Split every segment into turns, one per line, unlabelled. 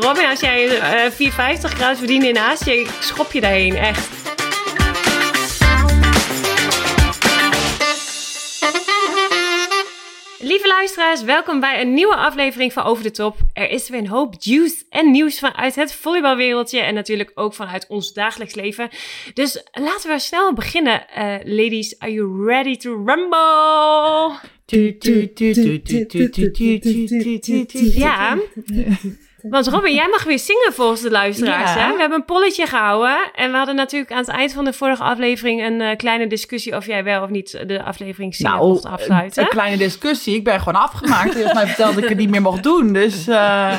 Robin, als jij eh 4,50 graden verdient in Azië, schop je daarheen, echt. Lieve luisteraars, welkom bij een nieuwe aflevering van Over de Top. Er is weer een hoop juice en nieuws vanuit het volleybalwereldje en natuurlijk ook vanuit ons dagelijks leven. Dus laten we snel beginnen. Eh, ladies, are you ready to rumble? Ja, want Robin, jij mag weer zingen volgens de luisteraars.
Ja.
Hè? We hebben een polletje gehouden. En we hadden natuurlijk aan het eind van de vorige aflevering een eh, kleine discussie of jij wel of niet de aflevering zingen
Nou,
mocht
een,
afsluiten.
een kleine discussie. Ik ben gewoon afgemaakt. Hij heeft mij verteld dat ik het niet meer mocht doen. Dus, eh,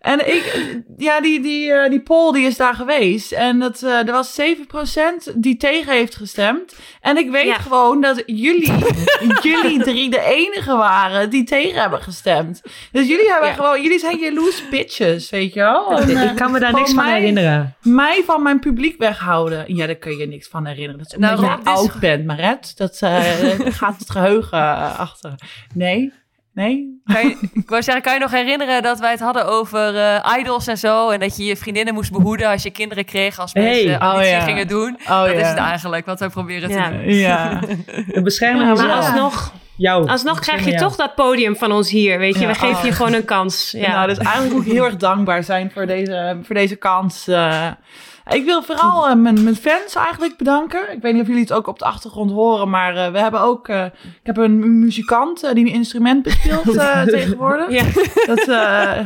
en ik, ja, die, die, eh, die poll die is daar geweest. En dat, eh, er was 7% die tegen heeft gestemd. En ik weet
Ja.
gewoon dat jullie, jullie drie de enige waren die tegen hebben gestemd. Dus jullie hebben
Ja.
gewoon, jullie zijn jaloers bitches, weet je wel? En, eh,
Ik kan me daar niks van
mij-
herinneren.
mij van mijn publiek weghouden. Ja, daar kun je niks van herinneren. Dat is omdat
Nou,
je
is-
oud bent, Maret. Dat gaat het geheugen eh, achter. Nee? Nee?
Kan je, ik wou zeggen, kan je nog herinneren dat wij het hadden over eh, idols en zo? En dat je je vriendinnen moest behoeden als je kinderen kreeg, als
Hey.
mensen
Oh,
auditie
ja.
gingen doen.
Oh,
dat
ja.
is het eigenlijk wat wij proberen te
Ja.
doen.
Ja.
We beschermen
Ja, maar alsnog,
Jou.
alsnog krijg je toch dat podium van ons hier, weet je.
Ja,
We geven
oh.
je gewoon een kans. Ja.
Nou, dus eigenlijk moet ik heel erg dankbaar zijn voor deze, voor deze kans. eh. Ik wil vooral eh, mijn, mijn fans eigenlijk bedanken. Ik weet niet of jullie het ook op de achtergrond horen, maar eh, we hebben ook... eh, ik heb een muzikant die een instrument bespeelt eh, tegenwoordig.
Ja.
Dat, eh,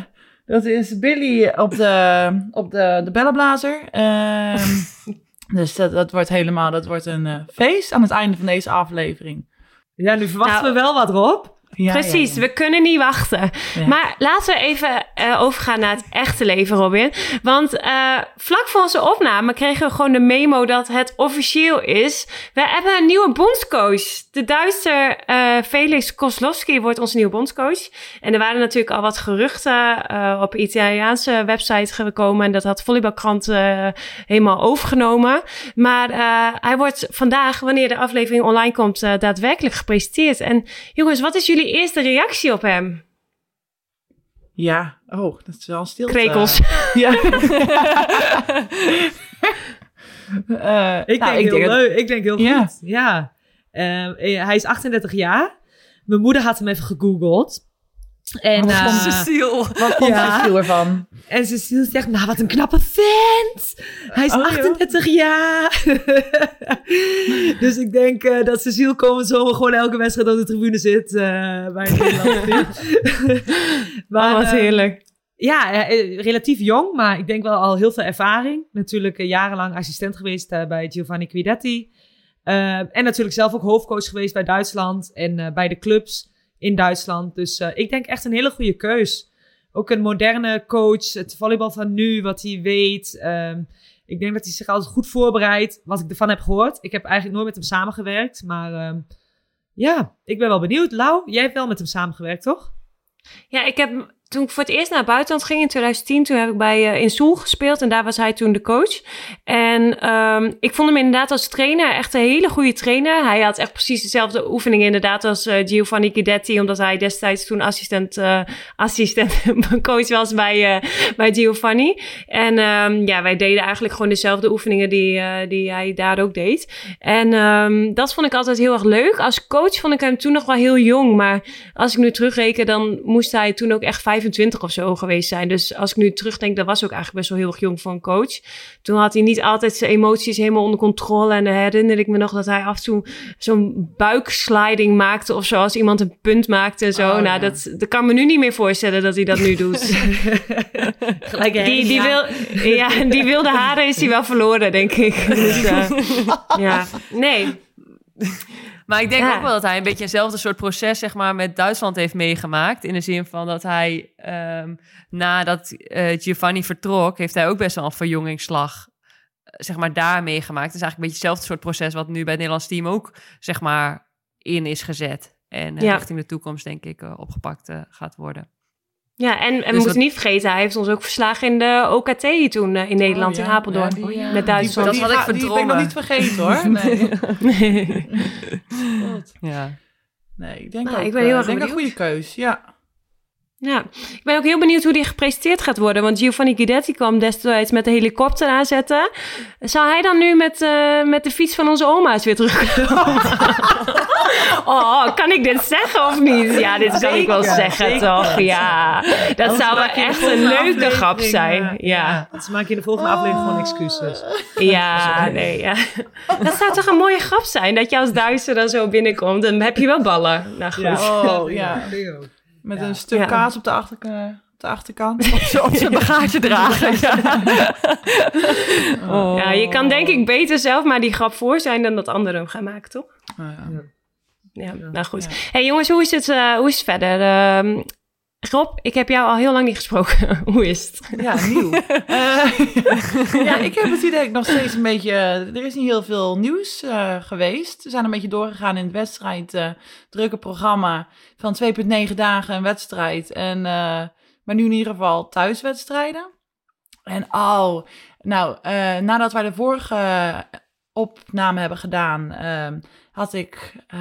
dat is Billy op de, op de, de bellenblazer. Ehm, dus dat, dat wordt helemaal dat wordt een feest aan het einde van deze aflevering.
Ja, nu verwachten
Nou,
we wel wat, Rob.
Ja,
Precies,
ja, ja.
we kunnen niet wachten. Maar laten we even eh, overgaan naar het echte leven, Robin. Want eh, vlak voor onze opname kregen we gewoon de memo dat het officieel is. We hebben een nieuwe bondscoach. De Duitser eh, Felix Koslowski wordt onze nieuwe bondscoach. En er waren natuurlijk al wat geruchten eh, op Italiaanse website gekomen. En dat had Volleybalkrant eh, helemaal overgenomen. Maar eh, hij wordt vandaag, wanneer de aflevering online komt, daadwerkelijk gepresenteerd. En jongens, wat is jullie eerste reactie op hem?
Ja, oh, dat is wel een stilte.
Krekels.
Ja. Eh,
Ik
nou,
denk heel
dat-
leuk. Ik denk heel
Ja.
goed. Ja. Eh, hij is 38 jaar. Mijn moeder had hem even gegoogeld. En,
Wat
eh,
vond
Cecile.
Wat vond
Ja.
Cecile ervan?
en Cecile zegt, nou wat een knappe vent. Hij is
Oh, ja.
38 jaar. dus ik denk eh, dat Cecile komend zomer gewoon elke wedstrijd op de tribune zit. eh, bij het maar,
oh, wat
eh,
heerlijk.
Ja, eh, relatief jong, maar ik denk wel al heel veel ervaring. Natuurlijk eh, jarenlang assistent geweest eh, bij Giovanni Guidetti. Eh, en natuurlijk zelf ook hoofdcoach geweest bij Duitsland en eh, bij de clubs in Duitsland. Dus eh, ik denk echt een hele goede keus. Ook een moderne coach, het volleybal van nu, wat hij weet. Ehm, ik denk dat hij zich altijd goed voorbereidt, wat ik ervan heb gehoord. Ik heb eigenlijk nooit met hem samengewerkt, maar ehm, ja, ik ben wel benieuwd. Lau, jij hebt wel met hem samengewerkt, toch?
Ja, ik heb toen ik voor het eerst naar het buitenland ging in 2010, toen heb ik bij uh, in Soel gespeeld en daar was hij toen de coach. En um, ik vond hem inderdaad als trainer echt een hele goede trainer. Hij had echt precies dezelfde oefeningen inderdaad als uh, Giovanni Guidetti, omdat hij destijds toen assistent, uh, assistent coach was bij, bij Giovanni. En um, ja, wij deden eigenlijk gewoon dezelfde oefeningen die, die hij daar ook deed. En um, dat vond ik altijd heel erg leuk. Als coach vond ik hem toen nog wel heel jong, maar als ik nu terugreken, dan moest hij toen ook echt 25 of zo geweest zijn. Dus als ik nu terugdenk, dat was ook eigenlijk best wel heel erg jong voor een coach. Toen had hij niet altijd zijn emoties helemaal onder controle. En dan herinner ik me nog dat hij af en toe zo'n buiksliding maakte of zo. Als iemand een punt maakte en zo.
Oh,
nou,
ja.
dat, dat kan me nu niet meer voorstellen dat hij dat nu doet.
Gelijk
die, die, wil, ja, die wilde haren is hij wel verloren, denk ik. Dus, uh, ja, nee.
Maar ik denk
Ja.
ook wel dat hij een beetje eenzelfde soort proces zeg maar, met Duitsland heeft meegemaakt. In de zin van dat hij ehm, nadat eh, Giovanni vertrok, heeft hij ook best wel een verjongingsslag eh, zeg maar, daar meegemaakt. Het is eigenlijk een beetje hetzelfde soort proces wat nu bij het Nederlands team ook zeg maar, in is gezet. En eh,
Ja.
richting de toekomst denk ik opgepakt gaat worden.
Ja, en, en we
Dus
moeten
wat-
niet vergeten, hij heeft ons ook verslagen in de OKT toen eh, in Nederland,
Oh, ja.
in Apeldoorn.
Ja, die, eh,
met Duitsland.
Dat had ik
ga- Die ben ik nog
verdrongen.
niet vergeten hoor. Nee,
Nee.
God.
Ja.
nee ik denk
Nou,
ook
ik ben
eh,
heel erg
denk een goede keus. Ja.
Ja, ik ben ook heel benieuwd hoe die gepresenteerd gaat worden. Want Giovanni Guidetti kwam destijds met de helikopter aanzetten. Zou hij dan nu met, eh, met de fiets van onze oma's weer terugkomen? oh, kan ik dit zeggen of niet? Ja, dit kan ik wel
Zeker,
zeggen,
zeker.
toch? Ja, dat
Anders
zou wel echt een leuke grap zijn.
eh,
Ja,
Dus maak je in de volgende aflevering gewoon excuses.
ja, nee, ja. Dat zou toch een mooie grap zijn? Dat je als Duitser dan zo binnenkomt. Dan heb je wel ballen. Nou goed.
Oh ja. Met
Ja.
een stuk
Ja.
kaas op de, achter, op de achterkant.
Op zijn bagage dragen. Ja. Oh.
Ja, je kan denk ik beter zelf maar die grap voor zijn dan dat anderen hem gaan maken, toch?
Nou ja.
Ja, nou goed. hey, jongens, hoe is het, eh, hoe is het verder? Ehm, Rob, ik heb jou al heel lang niet gesproken. hoe is het?
Ja, nieuw. Eh, ja, ik heb het idee dat ik nog steeds een beetje... Er is niet heel veel nieuws eh, geweest. We zijn een beetje doorgegaan in het wedstrijd. eh, drukke programma van 2,9 dagen een wedstrijd. En, eh, maar nu in ieder geval thuiswedstrijden. En oh, nou, eh, nadat wij de vorige opname hebben gedaan... had ik, eh,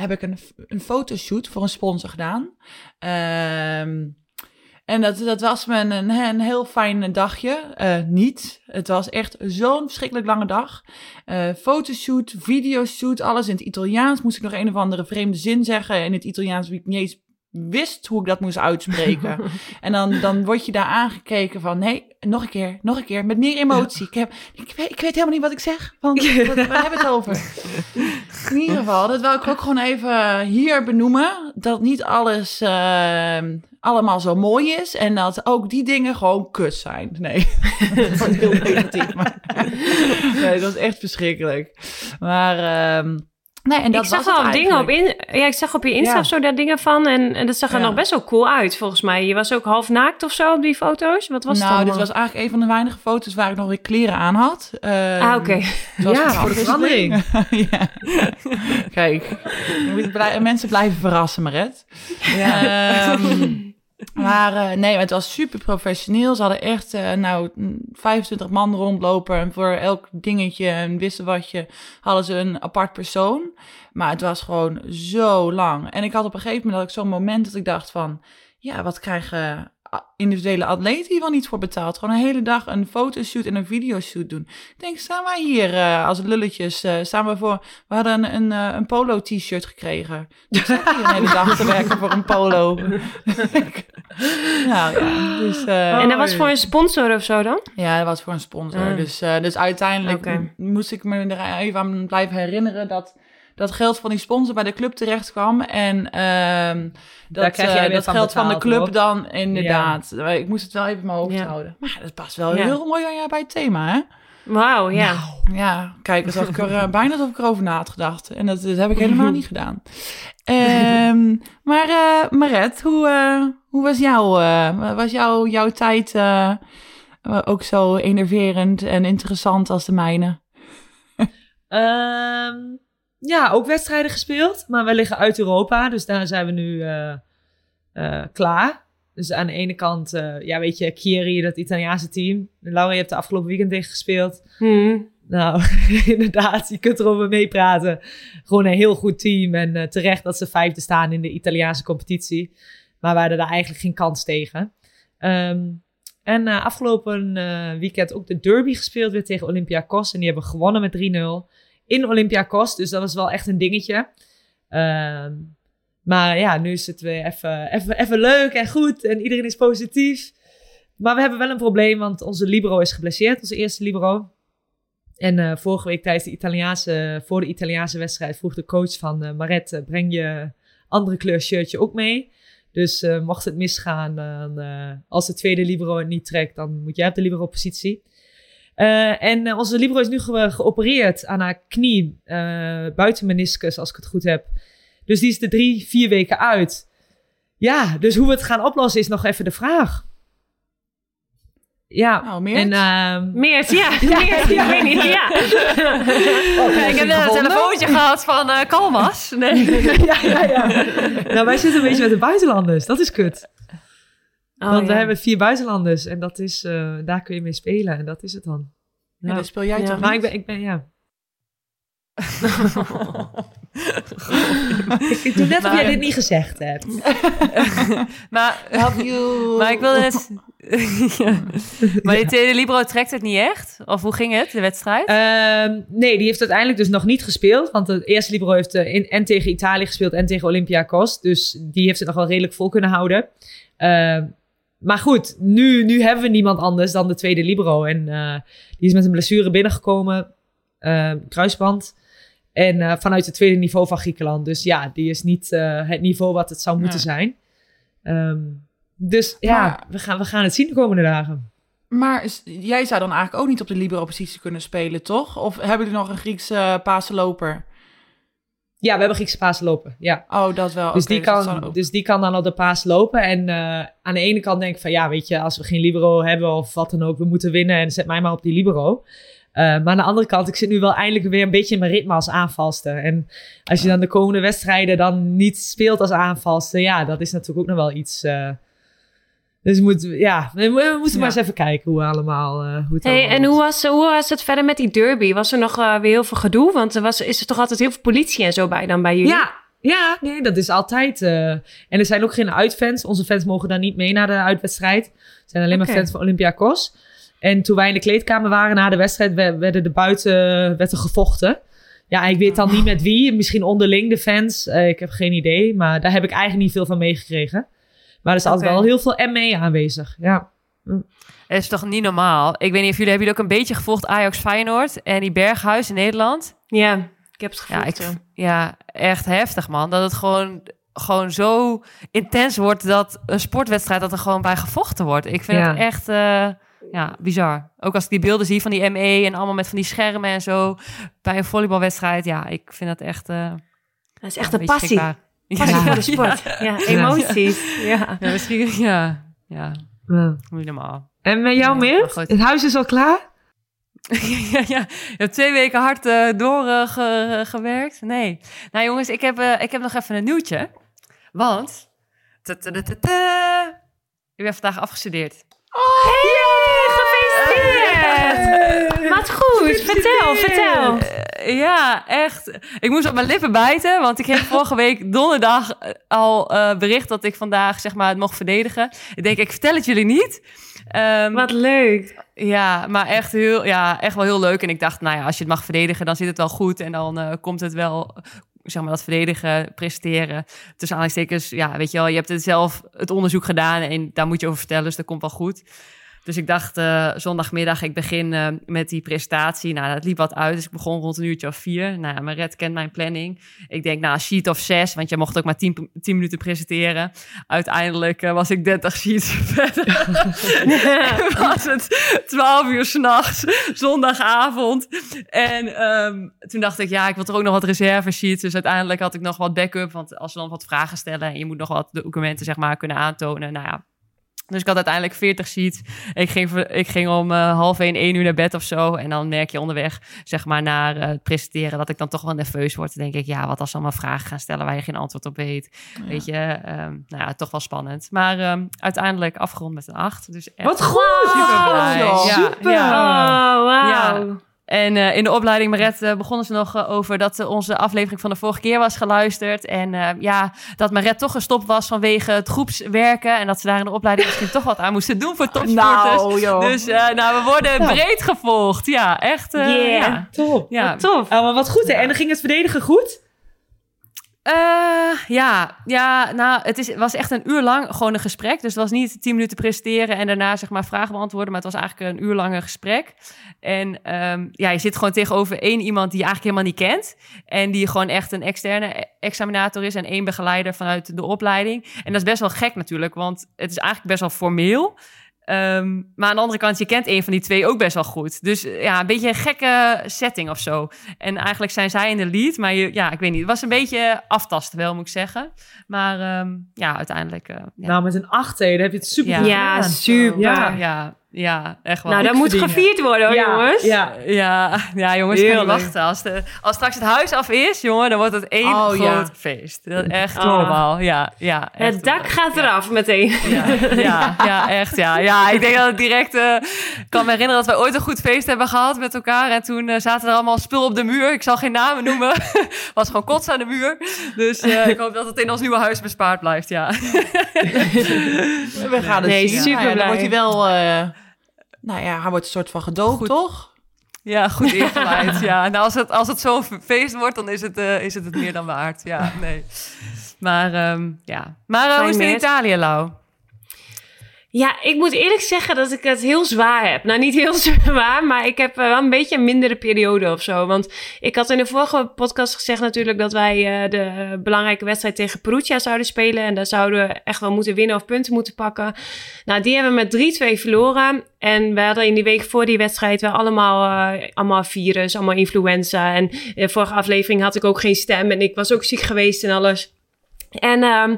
heb ik een, een fotoshoot voor een sponsor gedaan. Ehm en dat, dat was me een, een, heel fijn dagje. Eh, niet. Het was echt zo'n verschrikkelijk lange dag. Eh fotoshoot, videoshoot, alles in het Italiaans. Moest ik nog een of andere vreemde zin zeggen in het Italiaans, wie ik niet eens wist hoe ik dat moest uitspreken. en dan, dan word je daar aangekeken van, nee, nog een keer, nog een keer, met meer emotie. Ik, heb, ik, weet, ik weet helemaal niet wat ik zeg, want wat, waar hebben we het over? In ieder geval, dat wil ik ook gewoon even hier benoemen. Dat niet alles eh, allemaal zo mooi is. En dat ook die dingen gewoon kut zijn. Nee, dat wordt heel negatief. Maar nee, dat is echt verschrikkelijk. Maar ehm, nee, en dat
ik zag al dingen op, in, ja, ik zag op je Insta
Ja.
of zo daar dingen van. En, en dat zag er
Ja.
nog best wel cool uit, volgens mij. Je was ook half naakt of zo op die foto's. Wat was
nou,
het
dit
allemaal?
was eigenlijk een van de weinige foto's waar ik nog weer kleren aan had. Ehm,
Ah, oké.
het was
Ja, voor de
afwisseling. ja. Kijk, je moet blij- mensen blijven verrassen, Maret. Ehm, maar eh, nee, het was super professioneel. Ze hadden echt eh, nou 25 man rondlopen. En voor elk dingetje en je hadden ze een apart persoon. Maar het was gewoon zo lang. En ik had op een gegeven moment had ik zo'n moment dat ik dacht van... Ja, wat krijgen individuele atleten hier wel niet voor betaald? Gewoon een hele dag een fotoshoot en een videoshoot doen. Ik denk, staan wij hier eh, als lulletjes? eh, staan we voor... We hadden een, een, eh, een polo-t-shirt gekregen. Dus ik zat hier een hele dag te werken voor een polo. nou ja, dus... eh,
En dat was voor een sponsor of zo dan?
ja, dat was voor een sponsor.
Ah.
Dus, eh, dus uiteindelijk moest ik me er even aan blijven herinneren dat dat geld van die sponsor bij de club terecht kwam. En ehm,
Daar
dat,
weer
dat
van
geld van de club dan inderdaad. Ik moest het wel even in mijn hoofd
Ja.
houden. Maar dat past wel
Ja.
heel mooi bij- bij het thema, hè?
Wauw, ja.
Nou. Ja, kijk, alsof ik er eh, bijna alsof ik erover na had gedacht. En dat, dat heb ik helemaal niet gedaan. Ehm, maar eh Maret, hoe, hoe was, jouw eh, was jouw jouw tijd eh, ook zo enerverend en interessant als de mijne?
Ehm, ja, ook wedstrijden gespeeld. Maar we liggen uit Europa. Dus daar zijn we nu eh, eh, klaar. Dus aan de ene kant, eh, ja, weet je, Chieri, dat Italiaanse team. Laura, je hebt de afgelopen weekend tegen gespeeld.
Hm.
Nou, inderdaad, je kunt erover meepraten. Gewoon een heel goed team. En terecht dat ze vijfde staan in de Italiaanse competitie. Maar we hadden daar eigenlijk geen kans tegen. Ehm, en afgelopen weekend ook de derby gespeeld weer tegen Olympiakos. En die hebben gewonnen met 3-0 in Olympiakos. Dus dat was wel echt een dingetje. Ehm, maar ja, nu is het weer even, even, even leuk en goed. En iedereen is positief. Maar we hebben wel een probleem, want onze libero is geblesseerd. Onze eerste libero. En eh, vorige week tijdens de Italiaanse, voor de Italiaanse wedstrijd vroeg de coach van eh Maret, eh, breng je andere kleur shirtje ook mee. Dus mocht het misgaan, als de tweede libero het niet trekt, dan moet jij op de libero positie. Eh, en eh, onze Libero is nu ge- geopereerd aan haar knie, eh buiten meniscus, als ik het goed heb. Dus die is er drie, vier weken uit. Ja, dus hoe we het gaan oplossen is nog even de vraag. Ja,
Nou, meer?
en ehm,
Meert, ja. Meert, ik weet niet, ja.
ik heb net een telefoontje gehad van eh Kalmas. Nee.
ja, ja, ja. nou, wij zitten een beetje met de buitenlanders. Dat is kut.
Oh,
Want we
ja.
hebben vier buitenlanders en dat is, eh, daar kun je mee spelen en dat is het dan.
Ja,
Ja.
dat speel jij
Ja.
toch
Maar
niet?
ik ben, ik ben ja. ik doe net of jij dit niet gezegd hebt.
maar,
Help you.
maar ik wilde net... Ja. Maar die tweede Libero trekt het niet echt? Of hoe ging het, de wedstrijd?
Ehm, nee, die heeft uiteindelijk dus nog niet gespeeld. Want de eerste Libero heeft eh, in, en tegen Italië gespeeld en tegen Olympiakos. Dus die heeft het nog wel redelijk vol kunnen houden. Ehm, maar goed, nu, nu hebben we niemand anders dan de tweede Libero. En eh, die is met een blessure binnengekomen. ehm, kruisband. En eh, vanuit het tweede niveau van Griekenland. Dus ja, die is niet het niveau wat het zou moeten
Ja.
zijn. Ehm, dus ja, we, gaan, we gaan het zien de komende dagen.
Maar jij zou dan eigenlijk ook niet op de libero-positie kunnen spelen, toch? Of hebben jullie nog een Griekse uh, paasloper?
Ja, we hebben Griekse Pasen lopen. Ja.
Oh, dat wel.
Dus, die kan, dus die kan dan op de paas lopen. En eh, aan de ene kant denk ik van ja, weet je, als we geen libero hebben of wat dan ook, we moeten winnen en zet mij maar op die libero. Eh, maar aan de andere kant, ik zit nu wel eindelijk weer een beetje in mijn ritme als aanvalster. En als je dan de komende wedstrijden dan niet speelt als aanvalster, ja, dat is natuurlijk ook nog wel iets. eh, dus we moeten, ja, we, we moeten maar eens even kijken hoe allemaal. eh, hoe het
Hey,
allemaal
en hoe was, hoe was het verder met die derby? Was er nog eh, weer heel veel gedoe? Want er was, is er toch altijd heel veel politie en zo bij dan bij jullie?
Ja, ja, nee, dat is altijd. eh, en er zijn ook geen uitfans. Onze fans mogen dan niet mee naar de uitwedstrijd. Er zijn alleen maar fans van Olympiakos. En toen wij in de kleedkamer waren na de wedstrijd, we- werden de buiten werd er gevochten. Ja, ik weet dan niet met wie. Misschien onderling de fans. Ik heb geen idee. Maar daar heb ik eigenlijk niet veel van meegekregen. Maar er is altijd wel heel veel ME aanwezig. Ja.
Het is toch niet normaal? Ik weet niet of jullie... Hebben jullie ook een beetje gevolgd Ajax Feyenoord en die Berghuis in Nederland?
Ja, ik heb het
Ja,
gevoeld.
ik,
ja.
echt heftig, man. Dat het gewoon, gewoon zo intens wordt dat een sportwedstrijd dat er gewoon bij gevochten wordt. Ik vind
Ja.
het echt eh, ja, bizar. Ook als ik die beelden zie van die ME en allemaal met van die schermen en zo bij een volleybalwedstrijd. Ja, ik vind dat echt. eh,
Dat is echt
een
passie. Passie
Ja,
voor de sport. Ja, emoties. Ja.
Ja, misschien. Ja, ja,
Ja.
niet normaal.
En met jou
Ja,
meer? Het huis is al klaar?
ja, ja, je hebt twee weken hard eh, doorgewerkt. nee. Nou jongens, ik heb, eh, ik heb nog even een nieuwtje. Want... ta-ta-ta-ta-ta, Ik ben vandaag afgestudeerd.
Gefeliciteerd! Wat goed, vertel, vertel.
Eh, ja, echt. Ik moest op mijn lippen bijten, want ik kreeg vorige week donderdag eh, al eh, bericht dat ik vandaag zeg maar het mocht verdedigen. Ik denk, ik vertel het jullie niet. Ehm,
Wat leuk.
Ja, maar echt, heel, ja, echt wel heel leuk. En ik dacht, nou ja, als je het mag verdedigen, dan zit het wel goed. En dan komt het wel, zeg maar, dat verdedigen, presteren. Tussen aanhalingstekens, ja, weet je wel, je hebt het zelf het onderzoek gedaan en daar moet je over vertellen, dus dat komt wel goed. Dus ik dacht, eh, zondagmiddag, ik begin eh, met die presentatie. Nou, dat liep wat uit, dus ik begon rond een uurtje of vier. Nou ja, mijn red kent mijn planning. Ik denk, nou, sheet of zes, want je mocht ook maar tien, tien minuten presenteren. Uiteindelijk eh, was ik 30 sheets verder. was het 12 uur s'nachts, zondagavond. En ehm, toen dacht ik, ja, ik wil er ook nog wat reserve sheets. Dus uiteindelijk had ik nog wat backup. Want als we dan wat vragen stellen en je moet nog wat documenten zeg maar kunnen aantonen. Nou ja, dus ik had uiteindelijk 40 sheets. Ik ging, ik ging om eh, half één, één uur naar bed of zo. En dan merk je onderweg, zeg maar, naar eh, het presenteren... dat ik dan toch wel nerveus word. Dan denk ik, ja, wat als ze allemaal vragen gaan stellen... waar je geen antwoord op weet. Weet je, ehm, nou ja, toch wel spannend. Maar ehm, uiteindelijk afgerond met een acht. Dus echt
Wat goed!
super blij. Ja,
Super!
ja.
Oh, wauw.
En eh, in de opleiding Maret eh, begonnen ze nog eh, over dat onze aflevering van de vorige keer was geluisterd. En eh, ja, dat Maret toch gestopt was vanwege het groepswerken. En dat ze daar in de opleiding misschien toch wat aan moesten doen voor topsporters.
Nou, joh.
Dus eh, nou, we worden breed gevolgd. Ja, echt. eh,
Yeah.
Ja.
Top.
Ja.
Tof.
Ah, maar wat goed, hè? En dan ging het verdedigen goed?
Eh, ja, ja, nou, het was echt een uur lang gewoon een gesprek. Dus het was niet tien minuten presenteren en daarna zeg maar vragen beantwoorden. Maar het was eigenlijk een uur lang een gesprek. En ehm, ja, je zit gewoon tegenover één iemand die je eigenlijk helemaal niet kent. En die gewoon echt een externe examinator is en één begeleider vanuit de opleiding. En dat is best wel gek natuurlijk, want het is eigenlijk best wel formeel. Ehm, maar aan de andere kant, je kent een van die twee ook best wel goed. Dus eh, ja, een beetje een gekke setting of zo. En eigenlijk zijn zij in de lead. Maar je, ja, ik weet niet. Het was een beetje aftasten wel, moet ik zeggen. Maar ehm, ja, uiteindelijk... eh, ja.
Nou, met een 8 dan heb je het super
Ja.
goed
Ja,
gedaan.
super.
Ja.
ja, ja, echt wel.
Nou, dat moet
verdienen.
gevierd worden hoor,
Ja,
jongens.
Ja,
Ja, ja jongens, ik kan niet
Heerlijk.
wachten. Als, de, als straks het huis af is, jongen, dan wordt het één
Oh,
groot
ja.
feest. Dat is echt
Ah.
normaal. Ja, ja, echt
Het dak gaat
Ja.
eraf meteen.
Ja, ja, ja, echt. Ja. ja, ik denk dat het direct. eh, ik kan me herinneren dat wij ooit een goed feest hebben gehad met elkaar. En toen eh, zaten er allemaal spul op de muur. Ik zal geen namen noemen. Was gewoon kots aan de muur. Dus eh, ik hoop dat het in ons nieuwe huis bespaard blijft. Ja,
We gaan het
Nee,
zien.
super
dan wordt hij wel... nou ja, hij wordt een soort van gedoopt,
Goed.
toch?
ja goed ingeleid. Ja, nou, als het, als het zo'n feest wordt, dan is het, eh, is het het meer dan waard. Ja, nee. Maar ehm, ja. Maar eh, hoe is het in Italië, Lau?
Ja, ik moet eerlijk zeggen dat ik het heel zwaar heb. Nou, niet heel zwaar, maar ik heb eh, wel een beetje een mindere periode of zo. Want ik had in de vorige podcast gezegd natuurlijk dat wij eh, de belangrijke wedstrijd tegen Perugia zouden spelen. En daar zouden we echt wel moeten winnen of punten moeten pakken. Nou, die hebben we met 3-2 verloren. En we hadden in die week voor die wedstrijd wel allemaal, eh, allemaal virus, allemaal influenza. En in de vorige aflevering had ik ook geen stem en ik was ook ziek geweest en alles. En ehm,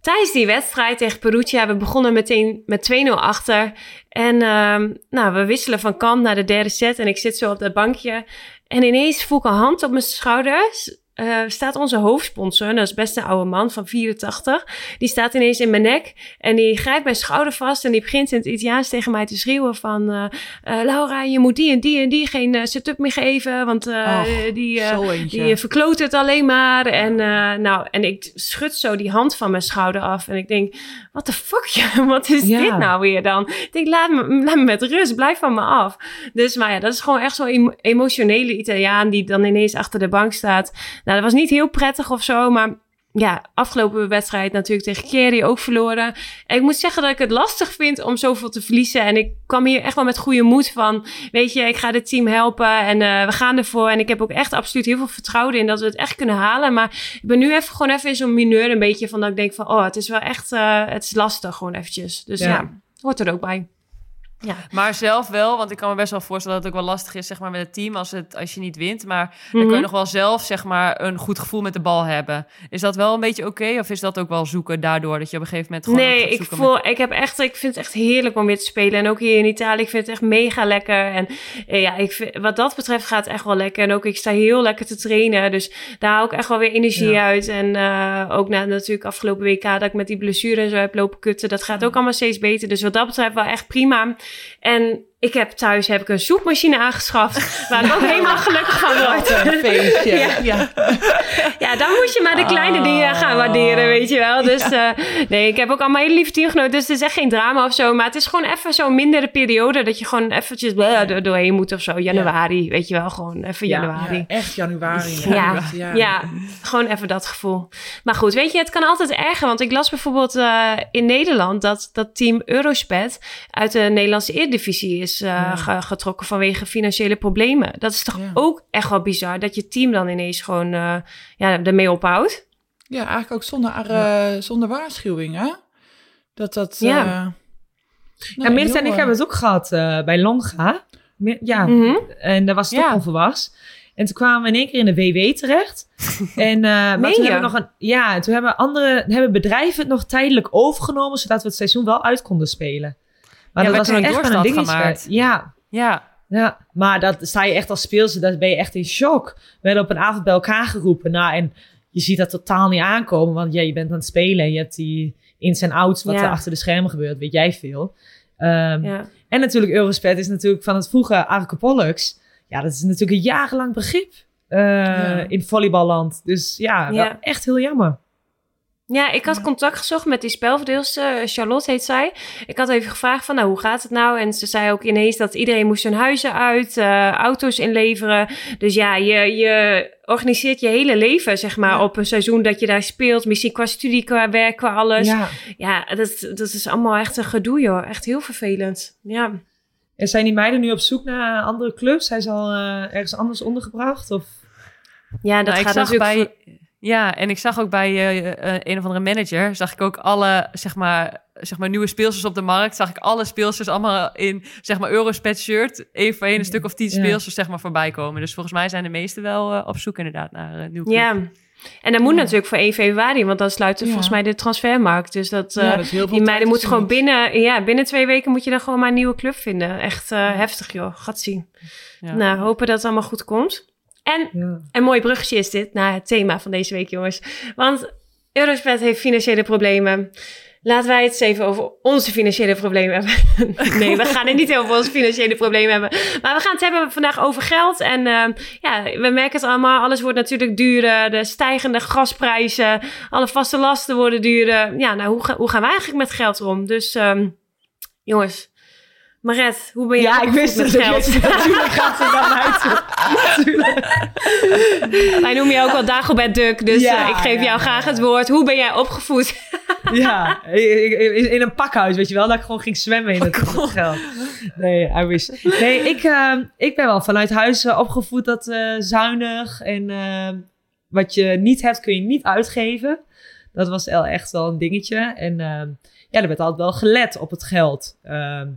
tijdens die wedstrijd tegen Perugia, we begonnen meteen met 2-0 achter. En ehm, nou, we wisselen van kant naar de derde set en ik zit zo op dat bankje. En ineens voel ik een hand op mijn schouders. Eh, staat onze hoofdsponsor, dat is best een oude man van 84. Die staat ineens in mijn nek en die grijpt mijn schouder vast en die begint in het Italiaans tegen mij te schreeuwen van... eh, eh, Laura, je moet die en die en die geen setup meer geven, want die, die verkloot het alleen maar. En, nou, en ik schud zo die hand van mijn schouder af. En ik denk, wat de fuck, ja, wat is
Ja.
dit nou weer dan? Ik denk, laat me, laat me met rust, blijf van me af. Dus, maar ja, dat is gewoon echt zo'n emo- emotionele Italiaan... die dan ineens achter de bank staat. Nou, dat was niet heel prettig of zo, maar... Ja, afgelopen wedstrijd natuurlijk tegen Kerry ook verloren. En ik moet zeggen dat ik het lastig vind om zoveel te verliezen. En ik kwam hier echt wel met goede moed van... weet je, ik ga dit team helpen en eh, we gaan ervoor. En ik heb ook echt absoluut heel veel vertrouwen in dat we het echt kunnen halen. Maar ik ben nu even gewoon even in zo'n mineur een beetje van dat ik denk van... oh, het is wel echt, eh, het is lastig gewoon eventjes. Dus
Ja.
ja, hoort er ook bij.
Maar zelf wel, want ik kan me best wel voorstellen dat het ook wel lastig is zeg maar, met het team als, het, als je niet wint. Maar dan
Mhm.
kun je nog wel zelf zeg maar, een goed gevoel met de bal hebben. Is dat wel een beetje oké? Of is dat ook wel zoeken daardoor dat je op een gegeven moment gewoon
Nee, ik, voel, ik, heb echt, ik vind het echt heerlijk om weer te spelen. En ook hier in Italië, ik vind het echt mega lekker. En eh, ja, ik vind, wat dat betreft gaat het echt wel lekker. En ook, ik sta heel lekker te trainen. Dus daar haal ik echt wel weer energie
Ja.
uit. En eh, ook na natuurlijk afgelopen WK dat ik met die blessure en zo heb lopen kutten. Dat gaat ook allemaal steeds beter. Dus wat dat betreft wel echt prima. En ik heb thuis heb ik een soepmachine aangeschaft. waar ik ook helemaal gelukkig van word.
Wat een feestje.
Ja.
ja.
Ja, maar de kleine
Oh.
dingen gaan waarderen, weet je wel. Dus eh, nee, ik heb ook allemaal hele lieve teamgenoten. Dus het is echt geen drama of zo. Maar het is gewoon even zo'n mindere periode... dat je gewoon eventjes er doorheen moet of zo. Januari, weet je wel. Gewoon even
Ja,
januari.
Ja, echt januari.
Ja,
ja.
ja. gewoon even dat gevoel. Maar goed, weet je, het kan altijd erger. Want ik las bijvoorbeeld eh, in Nederland dat dat team Eurospet uit de Nederlandse Eredivisie is eh, ge- getrokken vanwege financiële problemen. Dat is toch ook echt wel bizar dat je team dan ineens gewoon ja, ermee ophoudt.
Ja, eigenlijk ook zonder, eh, zonder waarschuwing, hè? Dat dat...
Ja.
eh,
Ja,
nou,
Mirta en ik hebben het ook gehad eh, bij Longa. Ja,
Mhm.
en dat was toch
Ja.
onverwachts. En toen kwamen we in één keer in de WW terecht. en, eh, maar toen hebben we nog een, ja, en toen hebben andere hebben bedrijven het nog tijdelijk overgenomen, zodat we het seizoen wel uit konden spelen. Maar
Ja,
dat was nog
een
echt een dingetje.
gemaakt.
Ja,
Ja,
ja, maar dat sta je echt als speelster, daar ben je echt in shock. We werden op een avond bij elkaar geroepen. Nou, en je ziet dat totaal niet aankomen, want ja, je bent aan het spelen en je hebt die ins en outs, wat
Ja.
er achter de schermen gebeurt, weet jij veel. Ehm,
Ja.
en natuurlijk Eurospet is natuurlijk van het vroege Arke Pollux. Ja, dat is natuurlijk een jarenlang begrip
Ja.
in volleyballand. Dus Ja. echt heel jammer.
Ja, ik had contact gezocht met die spelverdeelster, Charlotte heet zij. Ik had even gevraagd van, nou, hoe gaat het nou? En ze zei ook ineens dat iedereen moest hun huizen uit, eh, auto's inleveren. Dus ja, je, je organiseert je hele leven, zeg maar,
Ja.
op een seizoen dat je daar speelt. Misschien qua studie, qua werk, qua alles. Ja,
Ja.
dat, dat is allemaal echt een gedoe, joh. Echt heel vervelend. Ja.
En zijn die meiden nu op zoek naar andere clubs? Zijn ze al eh, ergens anders ondergebracht? Of?
Ja, dat
Nou,
gaat natuurlijk...
bij, Ja, en ik zag ook bij eh, eh, een of andere manager, zag ik ook alle, zeg maar, zeg maar nieuwe speelsters op de markt, zag ik alle speelsters allemaal in, zeg maar, Eurospet shirt, één voor één een stuk of tien
Ja.
speelsters, zeg maar, voorbij komen. Dus volgens mij zijn de meesten wel eh, op zoek inderdaad naar een nieuw club.
Ja. En dat moet natuurlijk voor 1 februari, want dan sluit
Ja.
volgens mij de transfermarkt. Dus dat,
Ja, dat is heel veel
die meiden moeten gewoon binnen, ja, binnen twee weken moet je dan gewoon maar een nieuwe club vinden. Echt heftig joh, gaat zien.
Ja.
Nou, hopen dat het allemaal goed komt. En
Ja.
een mooi bruggetje is dit naar het thema van deze week, jongens. Want Eurospet heeft financiële problemen. Laten wij het eens even over onze financiële problemen hebben. nee, we gaan het niet over onze financiële problemen hebben. Maar we gaan het hebben vandaag over geld. En eh, ja, we merken het allemaal. Alles wordt natuurlijk duurder. De stijgende gasprijzen. Alle vaste lasten worden duurder. Ja, nou, hoe, ga- hoe gaan wij eigenlijk met geld om? Dus, ehm, jongens. Maret, hoe ben je
Ja, ik wist het.
geld?
Ik wist het. Natuurlijk gaat ze toe. Natuurlijk.
Wij noemen je ook wel Dagobert Duck, dus
Ja,
eh, ik geef
ja,
jou graag het woord. Hoe ben jij opgevoed?
Ja, in, een pakhuis, weet je wel. Dat ik gewoon ging zwemmen in het geld. Nee, I wish. Nee, ik, eh, ik ben wel vanuit huis eh, opgevoed dat eh, zuinig en eh, wat je niet hebt kun je niet uitgeven. Dat was echt wel een dingetje. En eh, ja, er werd altijd wel gelet op het geld. Ehm,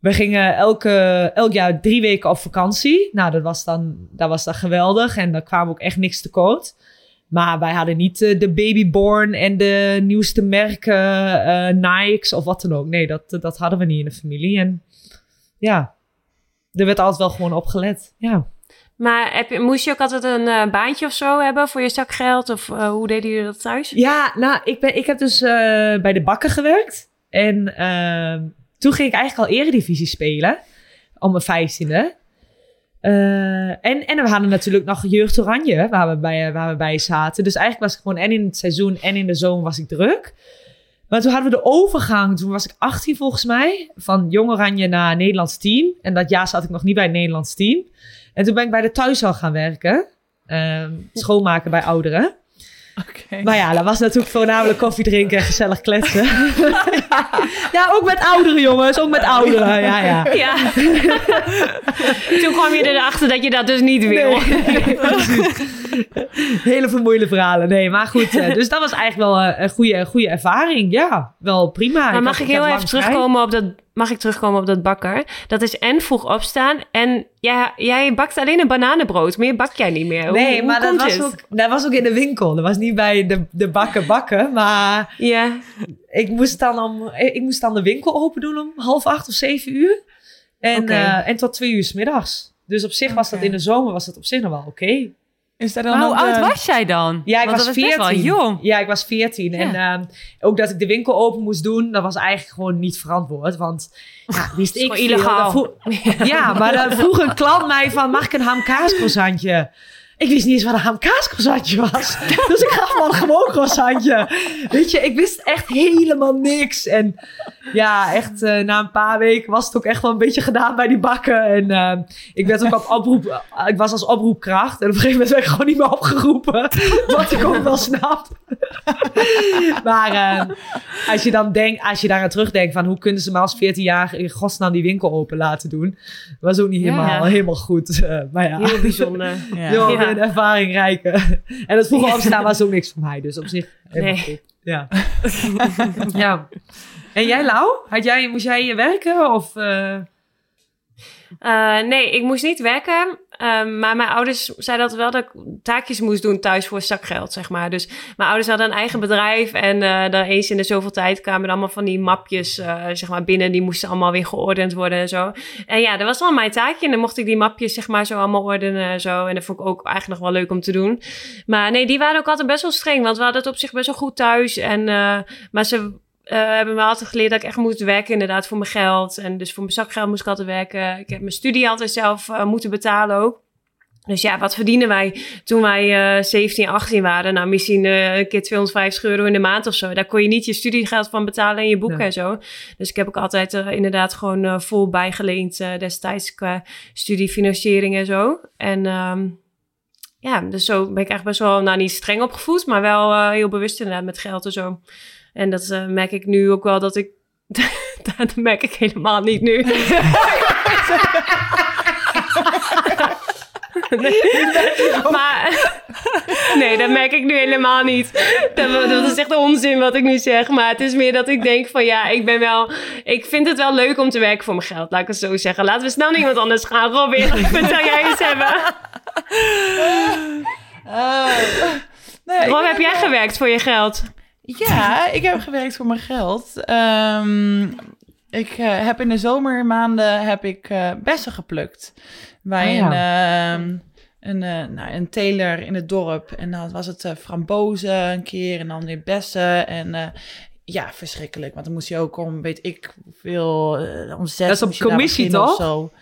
we gingen elke, elk jaar drie weken op vakantie. Nou, dat was dan, dat was dan geweldig. En daar kwam ook echt niks tekort. Maar wij hadden niet eh, de Babyborn en de nieuwste merken, eh Nikes of wat dan ook. Nee, dat, dat hadden we niet in de familie. En ja, er werd altijd wel gewoon op gelet. Ja.
Maar heb je, moest je ook altijd een eh, baantje of zo hebben voor je zakgeld? Of eh, hoe deden jullie dat thuis?
Ja, nou, ik, ben, ik heb dus eh, bij de bakken gewerkt. En ehm, toen ging ik eigenlijk al eredivisie spelen. Om mijn vijftiende. En, en we hadden natuurlijk nog Jeugd Oranje, waar we, bij, waar we bij zaten. Dus eigenlijk was ik gewoon en in het seizoen en in de zomer was ik druk. Maar toen hadden we de overgang, toen was ik 18 volgens mij, van Jong Oranje naar Nederlands team. En dat jaar zat ik nog niet bij het Nederlands team. En toen ben ik bij de thuishal gaan werken. Ehm, schoonmaken bij ouderen.
Oké.
Maar ja, dat was natuurlijk voornamelijk koffie drinken en gezellig kletsen. ja, ook met ouderen, jongens. Ook met ouderen. Ja, ja.
Ja. Toen kwam je erachter dat je dat dus niet wil.
Nee. Hele vermoeiende verhalen. Nee, maar goed. eh, Dus dat was eigenlijk wel eh, een goede, goede ervaring. Ja, wel prima.
Maar mag ik heel even
vrij.
terugkomen op dat, mag ik terugkomen op dat bakker? Dat is en vroeg opstaan en ja, jij bakt alleen een bananenbrood. Meer bak jij niet meer. Hoe-
Nee, maar dat was, ook, dat was ook in de winkel. Dat was niet bij de, de bakken bakken. Maar
Ja,
ik moest, dan om, ik moest dan de winkel open doen om half acht of zeven uur. En, eh, en tot twee uur s middags. Dus op zich was dat in de zomer was dat op zich nog wel oké.
Is daar dan
Maar hoe oud was jij dan?
Ja, ik
Want
was
dat is best
14.
wel jong.
Ja, ik was 14. En ehm, ook dat ik de winkel open moest doen, dat was eigenlijk gewoon niet verantwoord. Want ja, wist ik veel.
illegaal.
Vroeg- ja, maar dan vroeg een klant mij van, mag ik een hamkaascroissantje? Ik wist niet eens wat een hamkaascroissantje was. Dus ik gaf wel gewoon croissantje. Weet je, ik wist echt helemaal niks. En ja, echt eh, na een paar weken was het ook echt wel een beetje gedaan bij die bakken. En eh, ik werd ook op oproep, eh, ik was als oproepkracht. En op een gegeven moment werd ik gewoon niet meer opgeroepen. Wat ik ook wel snap. maar eh, als je dan denkt, als je daar aan terugdenkt van hoe kunnen ze me als 14-jarige in godsnaam die winkel open laten doen. Was ook niet
Ja.
helemaal, helemaal goed. Eh, maar ja.
heel bijzonder.
Ja.
Ja.
een ervaring rijke. En het vroege opstaan was ook niks voor mij. Dus op zich helemaal
Nee.
goed. Ja. ja. En jij, Lau? Had jij, moest jij werken? Of, eh,
Eh, nee, ik moest niet werken. Ehm, maar mijn ouders zeiden dat wel dat ik taakjes moest doen thuis voor zakgeld, zeg maar. Dus mijn ouders hadden een eigen bedrijf. En eh dan eens in de zoveel tijd kwamen er allemaal van die mapjes eh, zeg maar binnen. Die moesten allemaal weer geordend worden en zo. En ja, dat was wel mijn taakje. En dan mocht ik die mapjes zeg maar zo allemaal ordenen en zo. En dat vond ik ook eigenlijk nog wel leuk om te doen. Maar nee, die waren ook altijd best wel streng. Want we hadden het op zich best wel goed thuis. En, eh, maar ze eh, hebben me altijd geleerd dat ik echt moest werken inderdaad voor mijn geld. En dus voor mijn zakgeld moest ik altijd werken. Ik heb mijn studie altijd zelf eh, moeten betalen ook. Dus ja, wat verdienen wij toen wij eh 17, 18 waren? Nou, misschien eh, een keer 250 euro in de maand of zo. Daar kon je niet je studiegeld van betalen en je boeken
Nee.
en zo. Dus ik heb ook altijd eh, inderdaad gewoon eh, vol bijgeleend eh, destijds qua studiefinanciering en zo. En ehm, ja, dus zo ben ik eigenlijk best wel, nou niet streng opgevoed, maar wel eh, heel bewust inderdaad met geld en zo. En dat eh, merk ik nu ook wel dat ik. dat merk ik helemaal niet nu. Nee. maar Nee, dat merk ik nu helemaal niet. Dat, dat is echt onzin wat ik nu zeg. Maar het is meer dat ik denk van ja, ik ben wel... Ik vind het wel leuk om te werken voor mijn geld. Laat ik het zo zeggen. Laten we snel naar iemand anders gaan. Robin, vertel jij eens hebben.
Oh. Nee,
Rob, heb jij
wel-
gewerkt voor je geld?
Ja, ik heb gewerkt voor mijn geld. Ehm, ik eh, heb in de zomermaanden heb ik eh, bessen geplukt. Bij
Ah,
een, ehm, een, eh, nou, een teler in het dorp. En dan was het frambozen een keer en dan weer bessen. En ja, verschrikkelijk. Want dan moest je ook om, weet ik veel, om zes
Dat is op commissie,
of
toch?
zo.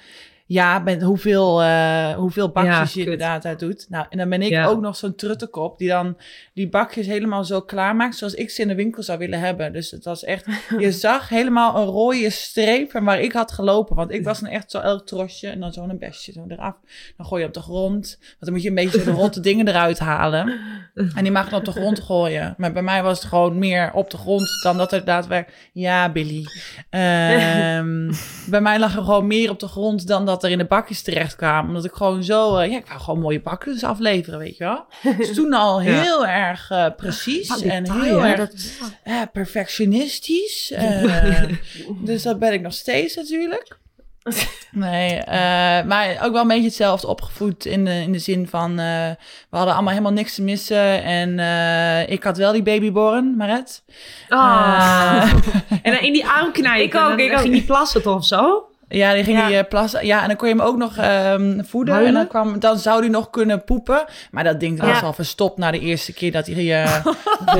Ja, met hoeveel, eh, hoeveel bakjes
Ja,
je inderdaad uit doet. Nou, en dan ben ik
Ja.
ook nog zo'n truttenkop die dan die bakjes helemaal zo klaarmaakt zoals ik ze in de winkel zou willen hebben. Dus het was echt, je zag helemaal een rode streep van waar ik had gelopen. Want ik was dan echt zo elk trosje en dan zo'n bestje zo eraf. Dan gooi je op de grond, want dan moet je een beetje de rotte dingen eruit halen. En die mag je op de grond gooien. Maar bij mij was het gewoon meer op de grond dan dat er daadwerkelijk... Ja, Billy. Ehm, bij mij lag er gewoon meer op de grond dan dat er in de bakjes terecht kwamen. Omdat ik gewoon zo... eh, ja, ik wou gewoon mooie bakjes afleveren, weet je wel. Dus toen al
Ja.
heel erg eh, precies en
detail,
heel
hè,
erg
dat-
eh, perfectionistisch. Eh, dus dat ben ik nog steeds natuurlijk. Nee, eh, maar ook wel een beetje hetzelfde opgevoed in de, in de zin van... eh, we hadden allemaal helemaal niks te missen. En eh, ik had wel die babyborn, Maret.
Ah.
Eh,
En dan in die arm knijpen.
Ik ook,
en dan
ik ook.
ging die plassen toch of zo?
Ja, die ging
Ja.
die eh, plassen. Ja, en dan kon je hem ook nog ehm, voeden.
Huilen?
En dan, kwam, dan zou hij nog kunnen poepen. Maar dat ding was
Ja.
al verstopt na de eerste keer dat hij... eh,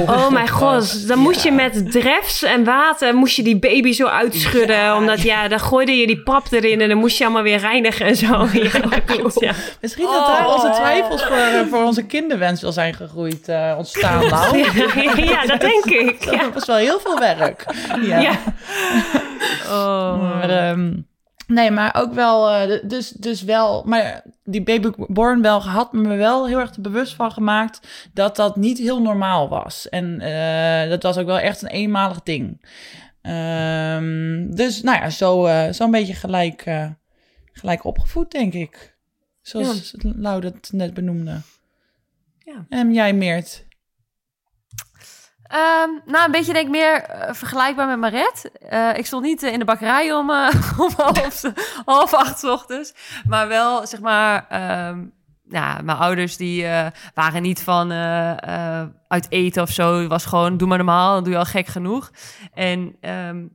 Oh mijn god, dan moest je met drefs en water moest je die baby zo uitschudden. Omdat ja, dan gooide je die pap erin en dan moest je allemaal weer reinigen en zo. Klopt.
Misschien dat daar onze twijfels voor, eh, voor onze kinderwens wel zijn gegroeid, eh, ontstaan.
Ja, dat denk ik.
Dat was wel heel veel werk. Ja.
Ja.
Oh.
Maar, ehm, nee, maar ook wel, eh, dus, dus wel, maar die babyborn wel gehad, maar me wel heel erg er bewust van gemaakt dat dat niet heel normaal was. En eh, dat was ook wel echt een eenmalig ding. Ehm, dus nou ja, zo, eh zo'n beetje gelijk, gelijk opgevoed, denk ik. Zoals Lau dat net benoemde.
Ja.
En jij, Meert?
Ehm, nou, een beetje denk ik meer eh, vergelijkbaar met Maret. Eh, ik stond niet eh, in de bakkerij om, om half, half acht ochtends. Maar wel, zeg maar... ehm, mijn ouders die waren niet van uit eten of zo. Het was gewoon, doe maar normaal, dan doe je al gek genoeg. En ehm,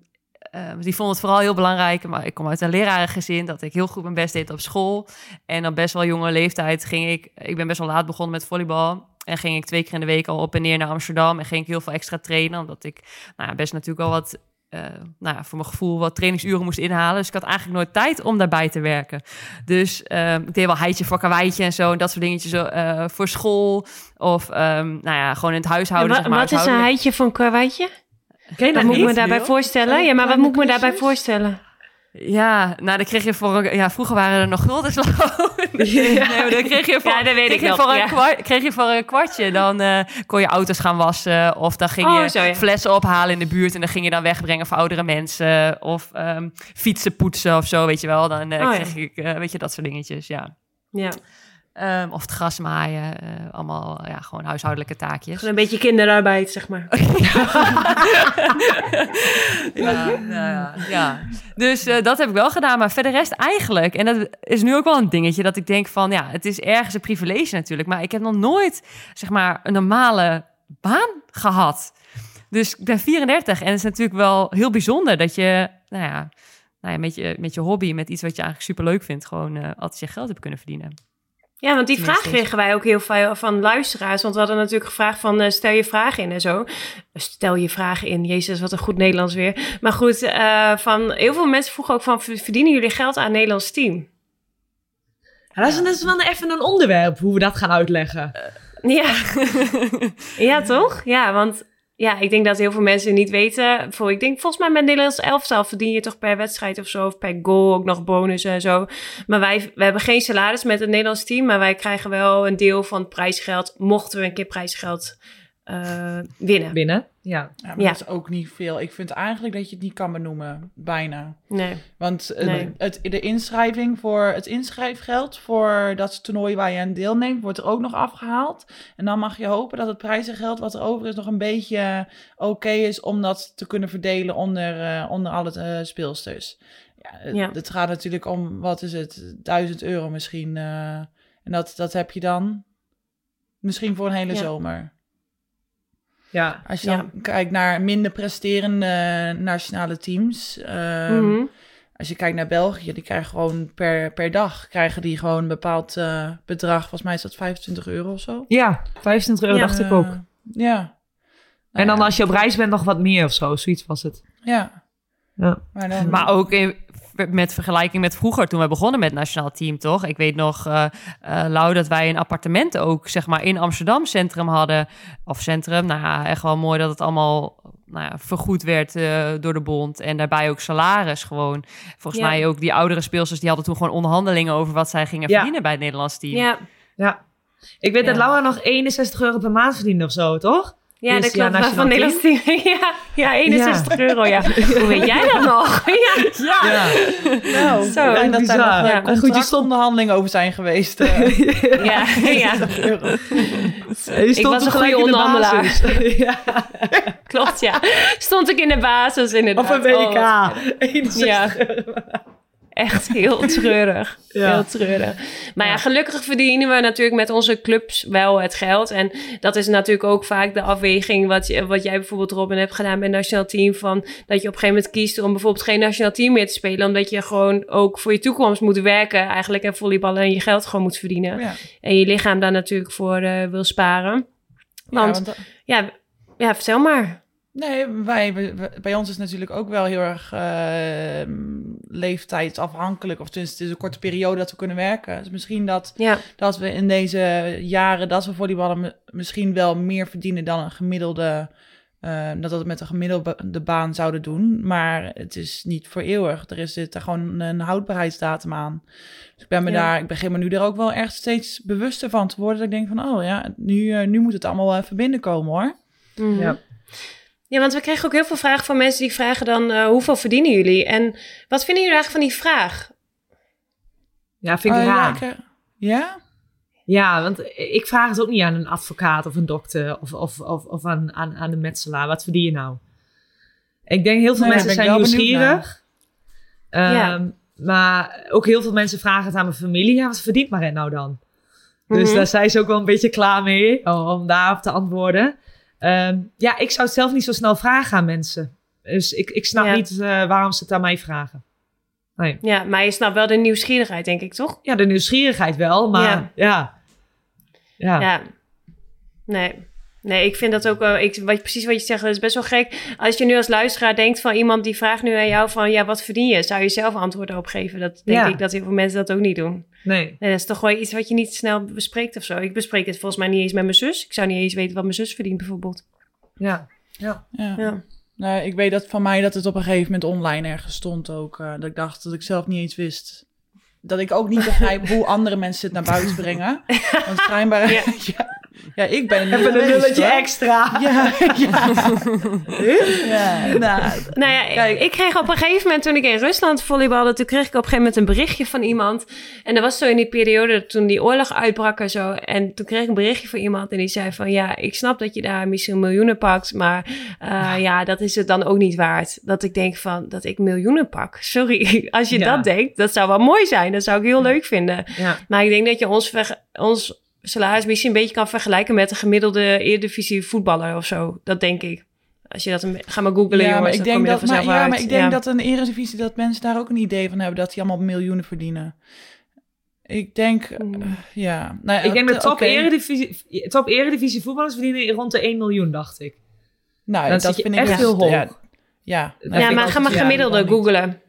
eh, die vonden het vooral heel belangrijk. Maar ik kom uit een lerarengezin, dat ik heel goed mijn best deed op school. En op best wel jonge leeftijd ging ik... Ik ben best wel laat begonnen met volleybal. En ging ik twee keer in de week al op en neer naar Amsterdam. En ging ik heel veel extra trainen. Omdat ik nou ja, best natuurlijk al wat, eh, nou ja, voor mijn gevoel, wat trainingsuren moest inhalen. Dus ik had eigenlijk nooit tijd om daarbij te werken. Dus ehm, ik deed wel heitje voor karweitje en zo. En dat soort dingetjes eh, voor school. Of ehm, nou ja, gewoon in het
En
huishouden.
wa-
zeg maar,
wat is een heitje van karweitje?
Ken je
Wat
dat
moet ik me daarbij voorstellen? Ja, maar wat moet ik me daarbij voorstellen?
Ja, nou, dan kreeg je voor een... Ja, vroeger waren er nog guldens. nee, maar dan kreeg je voor,
Ja, dat weet
kreeg
ik
je voor,
ja.
een kwart, kreeg je voor een kwartje. Dan eh, kon je auto's gaan wassen. Of dan ging
Oh,
je
zo, ja.
flessen ophalen in de buurt. En dan ging je dan wegbrengen voor oudere mensen. Of ehm, fietsen poetsen of zo, weet je wel. Dan eh,
Oh,
kreeg ik, eh, weet je, dat soort dingetjes, ja.
Ja,
Ehm, of het gras maaien. eh, allemaal, ja, gewoon huishoudelijke taakjes.
gewoon een beetje kinderarbeid, zeg maar.
Ja, ja, ja. Dus eh, dat heb ik wel gedaan. Maar verder rest eigenlijk, en dat is nu ook wel een dingetje, dat ik denk van, ja, het is ergens een privilege natuurlijk. Maar ik heb nog nooit, zeg maar, een normale baan gehad. Dus ik ben 34 en het is natuurlijk wel heel bijzonder dat je, nou ja, nou ja met, je, met je hobby, met iets wat je eigenlijk superleuk vindt, gewoon eh, altijd je geld hebt kunnen verdienen.
Ja, want die
Tenminste.
vraag kregen wij ook heel veel van luisteraars. Want we hadden natuurlijk gevraagd van eh, stel je vragen in en zo. Stel je vragen in. Jezus, wat een goed Nederlands weer. Maar goed, eh, van heel veel mensen vroegen ook van verdienen jullie geld aan Nederlands team?
Ja, dat, is, dat is wel even een onderwerp, hoe we dat gaan uitleggen.
Ja. ja, toch? Ja, want ja, ik denk dat heel veel mensen niet weten. Voor, ik denk volgens mij met Nederlands elftal verdien je toch per wedstrijd of zo, of per goal ook nog bonussen en zo. Maar wij, we hebben geen salaris met het Nederlands team, maar wij krijgen wel een deel van het prijsgeld, mochten we een keer prijsgeld eh, winnen.
Binnen. Ja.
Ja, maar
Ja.
dat is ook niet veel. Ik vind eigenlijk dat je het niet kan benoemen. Bijna.
Nee.
Want eh,
Nee.
het, de inschrijving voor het inschrijfgeld voor dat toernooi waar je aan deelneemt, wordt er ook nog afgehaald. En dan mag je hopen dat het prijzengeld wat er over is nog een beetje oké is om dat te kunnen verdelen onder, eh, onder alle eh, speelsters. Ja, het,
Ja.
het gaat natuurlijk om, wat is het, 1000 euro misschien. eh, en dat, dat heb je dan misschien voor een hele
Ja.
zomer.
Ja.
Als je dan kijkt naar minder presterende nationale teams. ehm,
Mhm.
Als je kijkt naar België, die krijgen gewoon per, per dag krijgen die gewoon een bepaald eh, bedrag. Volgens mij is dat 25 euro of zo.
Ja, 25 euro
Ja.
dacht ik ook.
Ja. Nou
En dan
ja,
als je op reis bent nog wat meer of zo, zoiets was het.
Ja.
Ja.
Maar, dan,
Maar ook in, met vergelijking met vroeger, toen wij begonnen met het nationaal team, toch? Ik weet nog, eh eh, Lau, dat wij een appartement ook, zeg maar, in Amsterdam centrum hadden. Of centrum, nou ja, echt wel mooi dat het allemaal nou ja, vergoed werd eh, door de bond. En daarbij ook salaris gewoon. Volgens
Ja.
mij ook die oudere speelsters, die hadden toen gewoon onderhandelingen over wat zij gingen
Ja.
verdienen bij het Nederlands team.
Ja,
Ja. Ik weet dat. Laura nog 61 euro per maand verdiende of zo, toch?
Ja
Is
dat
ja,
klopt.
nationaal
van Nederlands ja, ja, 61 euro. Ja. Hoe weet jij dat nog? ja.
Ja.
nou,
Zo,
ik denk dat daar
bizar.
nog
Ja.
ja. Onderhandelingen over zijn geweest. eh,
Ja, ja,
60 euro.
Je stond
was een goede
in de
onderhandelaar.
basis. ja.
klopt, ja. Stond ik in de basis inderdaad.
Of een
Oh,
WK.
wat-
61
Ja.
euro.
Echt heel treurig.
Ja.
Heel treurig. Maar ja.
Ja.
gelukkig verdienen we natuurlijk met onze clubs wel het geld. En dat is natuurlijk ook vaak de afweging wat, je, wat jij bijvoorbeeld Robin hebt gedaan met het nationaal team. Van dat je op een gegeven moment kiest om bijvoorbeeld geen nationaal team meer te spelen. Omdat je gewoon ook voor je toekomst moet werken eigenlijk. En volleyballen en je geld gewoon moet verdienen.
Ja.
En je lichaam daar natuurlijk voor eh, wil sparen. Want
want,
ja, ja, vertel maar.
Nee, wij, wij- bij ons is het natuurlijk ook wel heel erg eh, leeftijdsafhankelijk. Of tenminste, het is een korte periode dat we kunnen werken. Dus misschien dat,
Ja,
dat we in deze jaren dat we volleyballen misschien wel meer verdienen dan een gemiddelde... eh, dat we het met een gemiddelde baan zouden doen. Maar het is niet voor eeuwig. Er is zit er gewoon een houdbaarheidsdatum aan. Dus ik ben me
Ja.
daar, ik begin me nu er ook wel echt steeds bewuster van te worden. Dat ik denk van, oh ja, nu, eh, nu moet het allemaal wel even binnenkomen hoor.
Mhm.
Ja.
Ja, want we kregen ook heel veel vragen van mensen die vragen dan... eh, hoeveel verdienen jullie? En wat vinden jullie eigenlijk van die vraag?
Ja, vind ik
Oh, ja,
raar.
ik, eh, ja?
Ja, want ik vraag het ook niet aan een advocaat of een dokter of, of, of, of aan, aan, aan een metselaar. Wat verdien je nou? Ik denk heel veel
Nee,
mensen zijn nieuwsgierig.
Ja.
Ehm, Maar ook heel veel mensen vragen het aan mijn familie. Ja, wat verdient Maret nou dan? Dus
Mhm.
daar zijn ze ook wel een beetje klaar mee om, om daarop te antwoorden. Ehm, ja, ik zou het zelf niet zo snel vragen aan mensen. Dus ik, ik snap
Ja.
niet eh, waarom ze het aan mij vragen. Nee.
Ja, maar je snapt wel de nieuwsgierigheid, denk ik, toch?
Ja, de nieuwsgierigheid wel, maar
ja.
Ja. Ja.
Nee. Nee, ik vind dat ook wel... Ik, wat, precies wat je zegt, dat is best wel gek. Als je nu als luisteraar denkt van iemand die vraagt nu aan jou van... Ja, wat verdien je? Zou je zelf antwoorden op geven? Dat denk
Ja.
ik dat heel veel mensen dat ook niet doen.
Nee.
Nee, dat is toch wel iets wat je niet snel bespreekt of zo. Ik bespreek het volgens mij niet eens met mijn zus. Ik zou niet eens weten wat mijn zus verdient, bijvoorbeeld.
Ja. Ja.
Ja.
Ja.
Nou, ik weet dat van mij dat het op een gegeven moment online ergens stond ook. eh, dat ik dacht dat ik zelf niet eens wist. Dat ik ook niet begrijp hoe andere mensen het naar buiten brengen. Want schijnbaar...
Ja.
Ja, ja, ik ben
Even een nulletje
hoor.
extra.
Ja, ja. ja nou,
Nou ja,
Kijk.
ik kreeg op een gegeven moment toen ik in Rusland volleybalde, toen kreeg ik op een gegeven moment een berichtje van iemand. En dat was zo in die periode toen die oorlog uitbrak en zo. En toen kreeg ik een berichtje van iemand en die zei van ja, ik snap dat je daar misschien miljoenen pakt, maar eh, ja. dat is het dan ook niet waard. Dat ik denk van dat ik miljoenen pak. Sorry, als je
Ja.
dat denkt, dat zou wel mooi zijn. Dat zou ik heel leuk vinden.
Ja.
Maar ik denk dat je ons, ons salaris misschien een beetje kan vergelijken met een gemiddelde Eredivisie voetballer of zo. Dat denk ik. Als je dat een, ga maar googlen,
ja,
jongens.
maar ik
dan
denk dat, maar, ja,
uit.
maar ik denk
Ja.
dat een eredivisie dat mensen daar ook een idee van hebben dat die allemaal miljoenen verdienen. Ik denk, eh,
Mm.
ja. Nou,
Ik denk dat top, eredivisie, top eredivisie voetballers verdienen rond de 1 miljoen, dacht ik.
Nou,
Dan
dat
zit je
vind ik
echt heel hoog.
Ja, ja. Nou,
Ja, maar ga maar gemiddelde googlen.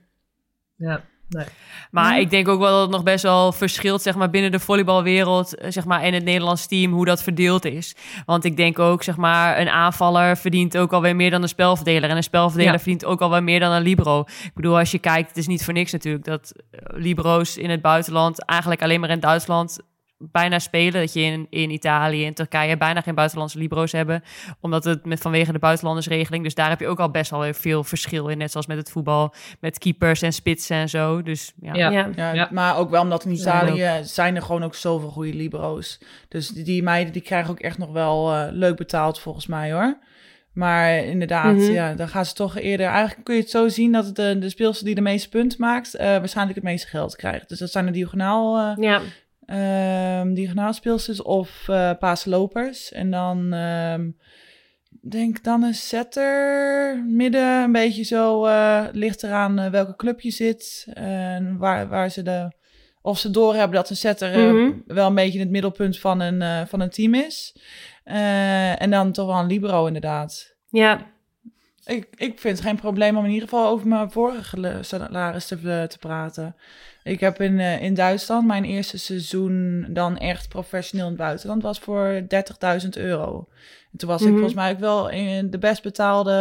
Ja, nee.
Maar ik denk ook wel dat het nog best wel verschilt zeg maar, binnen de volleybalwereld eh, zeg maar, en het Nederlands team hoe dat verdeeld is. Want ik denk ook, zeg maar, een aanvaller verdient ook alweer meer dan een spelverdeler. En een spelverdeler
Ja.
verdient ook alweer meer dan een libero. Ik bedoel, als je kijkt, het is niet voor niks natuurlijk dat eh, libro's in het buitenland eigenlijk alleen maar in Duitsland bijna spelen. Dat je in, in Italië en Turkije bijna geen buitenlandse libro's hebben. Omdat het met, vanwege de buitenlandersregeling. Dus daar heb je ook al best wel weer veel verschil in. Net zoals met het voetbal. Met keepers en spitsen en zo. Dus ja.
Ja.
Ja.
Ja,
Ja.
maar ook wel omdat in
Ja,
Italië zijn er gewoon ook zoveel goede libro's. Dus die, die meiden die krijgen ook echt nog wel eh, leuk betaald volgens mij hoor. Maar inderdaad,
Mhm.
ja, dan gaan ze toch eerder... Eigenlijk kun je het zo zien dat de, de speelster die de meeste punten maakt... eh, waarschijnlijk het meeste geld krijgt. Dus dat zijn de diagonaal, eh
Ja.
Ehm, diagonaal speelsters of eh paaslopers. En dan... ehm, denk dan een setter, midden, een beetje zo, eh, ligt eraan eh, welke club je zit en waar, waar ze de, of ze doorhebben dat een setter
Mhm.
wel een beetje het middelpunt van een, van een team is. En dan toch wel een libero inderdaad.
Ja.
Ik, ik vind het geen probleem om in ieder geval over mijn vorige salaris te, te praten. Ik heb in, eh, in Duitsland mijn eerste seizoen dan echt professioneel in het buitenland was voor 30.000 euro. En toen was ik
Mhm.
volgens mij ook wel in de best betaalde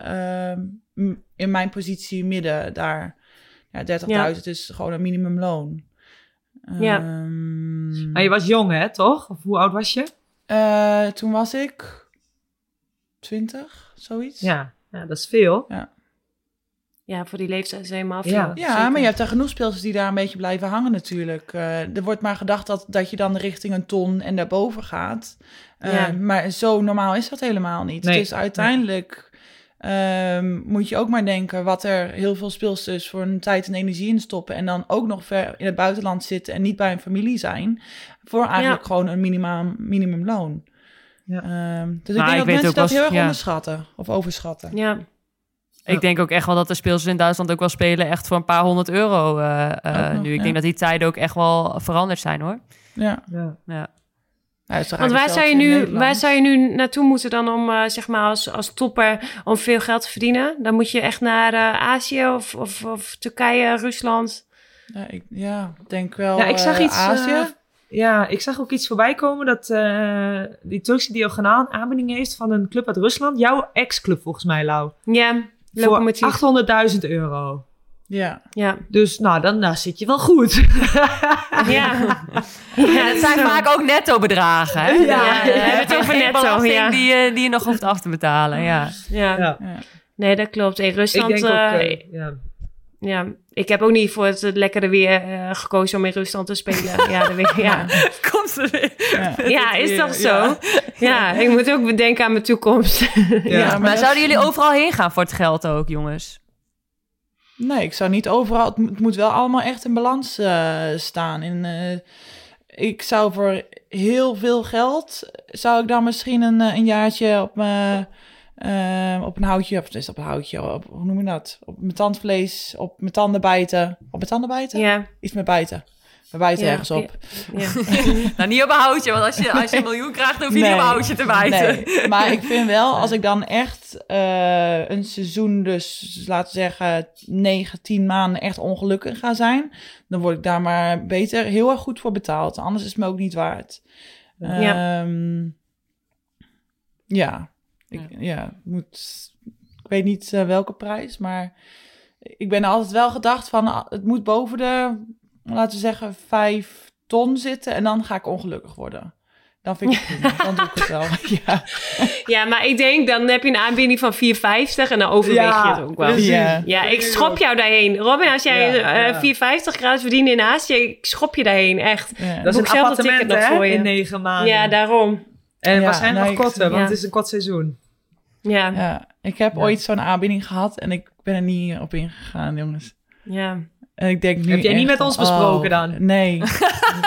ehm, in mijn positie midden daar. Ja, 30.000 is gewoon een minimumloon.
Ja.
Ehm,
Maar je was jong, hè, toch? Of hoe oud was je?
eh, toen was ik 20, zoiets.
Ja, ja dat is veel.
Ja, voor die leeftijd is helemaal veel.
Ja.
Ja,
Zeker.
maar je hebt daar genoeg speelsters die daar een beetje blijven hangen natuurlijk. Eh, er wordt maar gedacht dat, dat je dan richting een ton en daarboven gaat. Eh,
Ja.
Maar zo normaal is dat helemaal niet.
Nee.
Dus uiteindelijk ehm, moet je ook maar denken wat er heel veel speelsters voor een tijd en energie in stoppen. En dan ook nog ver in het buitenland zitten en niet bij een familie zijn. Voor eigenlijk
Ja.
gewoon een minimum, minimumloon.
Ja.
Ehm, dus
Maar
ik denk
ik
dat mensen dat heel erg
ja.
onderschatten of overschatten.
Ja.
Ik denk ook echt wel dat de speelsters in Duitsland ook wel spelen echt voor een paar honderd euro eh, eh,
nog,
nu. Ik
ja.
denk dat die tijden ook echt wel veranderd zijn hoor.
Ja.
Ja.
Ja.
Want waar zou, je nu,
Nederland.
waar zou je nu naartoe moeten dan om, eh, zeg maar, als, als topper om veel geld te verdienen? Dan moet je echt naar Azië of, of, of Turkije, Rusland.
Ja, ik ja, denk wel
Ja, ik zag iets.
Azië.
ja, ik zag ook iets voorbij komen dat eh, die Turkse diagonaal een aanbieding heeft van een club uit Rusland. Jouw ex-club volgens mij, Lau.
Ja,
Voor
locomotief.
800.000 euro.
ja.
Ja.
Dus nou, dan nou, zit je wel goed.
Ja.
En het zijn vaak ook netto bedragen. Hè?
Ja,
ja, we hebben het over
Geen
netto, ja.
die, je, die je nog hoeft af te betalen. Ja.
ja.
ja.
ja.
Nee, dat klopt. In
Ik
Rusland...
denk ook,
eh,
eh, ja.
Ik heb ook niet voor het lekkere weer eh, gekozen om in Rusland te spelen. Ja, dat weet ik. Ja.
Komt ze weer.
Ja.
ja, is
weer,
toch zo? Ja. ik moet ook bedenken aan mijn toekomst.
Ja,
Maar, zouden jullie overal heen gaan voor het geld ook, jongens?
Nee, ik zou niet overal. Het moet, wel allemaal echt in balans eh, staan. En, eh, ik zou voor heel veel geld. zou ik dan misschien een, een jaartje op mijn. Eh, op een houtje, of is dat op een houtje, op, hoe noem je dat? Op mijn tandvlees, op mijn tanden bijten. Op mijn tanden bijten?
Ja,
Iets met bijten. We bijten
Ja,
ergens op.
ja.
Nou, niet op een houtje, want als je, als je een miljoen krijgt, dan hoef je niet op een houtje te bijten.
Nee, maar ik vind wel, als ik dan echt eh, een seizoen, dus laten we zeggen 9, 10 maanden echt ongelukkig ga zijn, dan word ik daar maar beter heel erg goed voor betaald. Anders is het me ook niet waard.
Ja.
Ehm, ja. Ik, ja, moet, ik weet niet eh, welke prijs, maar ik ben altijd wel gedacht van ah, het moet boven de, laten we zeggen, 5 ton zitten en dan ga ik ongelukkig worden. Dan vind ik het prima. Dan doe ik het wel. Ja.
ja, maar ik denk, dan heb je een aanbieding van 4,50 en dan overweeg
Ja,
je het ook wel.
precies.
Ja.
Ja, ik schop jou daarheen. Robin, als jij
Ja,
eh,
ja.
4,50 graden verdient in Azië, ik schop je daarheen, echt.
Ja.
Dat is een
zelf een ticket
appartement
nog
hè,
voor je.
in negen maanden.
Ja, daarom.
En
Ja,
waarschijnlijk
nou,
nog
ik-
korter, want
ja.
het is een kort seizoen.
Ja, ja.
Ja, ik heb
Ja.
ooit zo'n aanbieding gehad en ik ben er niet op ingegaan, jongens.
ja.
En ik denk nu
Heb jij niet met ons besproken
oh,
dan?
Nee.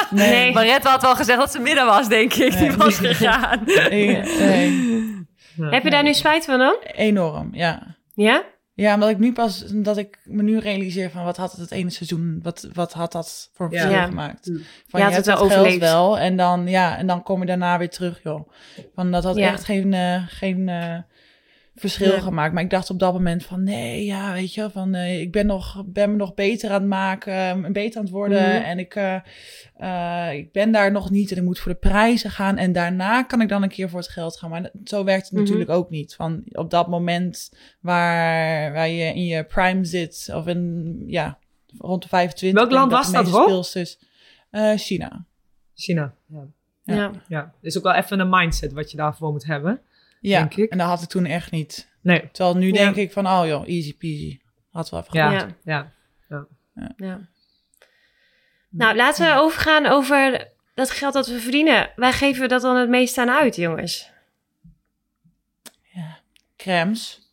nee.
Nee.
Mariette had wel gezegd dat ze midden was, denk ik. Die was gegaan.
Nee, nee.
Heb je daar nu spijt van dan?
Enorm, ja.
Ja?
Ja, omdat ik nu pas, dat ik me nu realiseer van wat had het het ene seizoen, wat, wat had dat voor een
Ja.
verschil
Ja.
gemaakt.
Je had
hebt
het wel
dat geld
overleefd.
wel en dan, ja, en dan kom je daarna weer terug, joh. Van dat had
Ja.
echt geen, eh, geen eh, verschil
Nee.
gemaakt. Maar ik dacht op dat moment van nee, ja, weet je, van eh, ik ben, nog, ben me nog beter aan het maken, en beter aan het worden.
Mhm.
En ik, eh, eh, ik ben daar nog niet en ik moet voor de prijzen gaan. En daarna kan ik dan een keer voor het geld gaan. Maar dat- zo werkt het
Mhm.
natuurlijk ook niet. Van op dat moment waar, waar je in je prime zit, of in, ja, rond de 25.
Welk land was dat, Rob?
speelsters- Eh, China.
China. Ja.
Ja.
Ja.
ja. is ook wel even een mindset wat je daarvoor moet hebben.
Ja,
Denk ik.
en dat had ik toen echt niet.
Nee.
Terwijl nu
Ja.
denk ik van, oh joh, easy peasy. Had wel even
Ja.
Ja.
Ja.
Ja. Nou, laten we overgaan over dat geld dat we verdienen. Wij geven dat dan het meest aan uit, jongens.
Crèmes.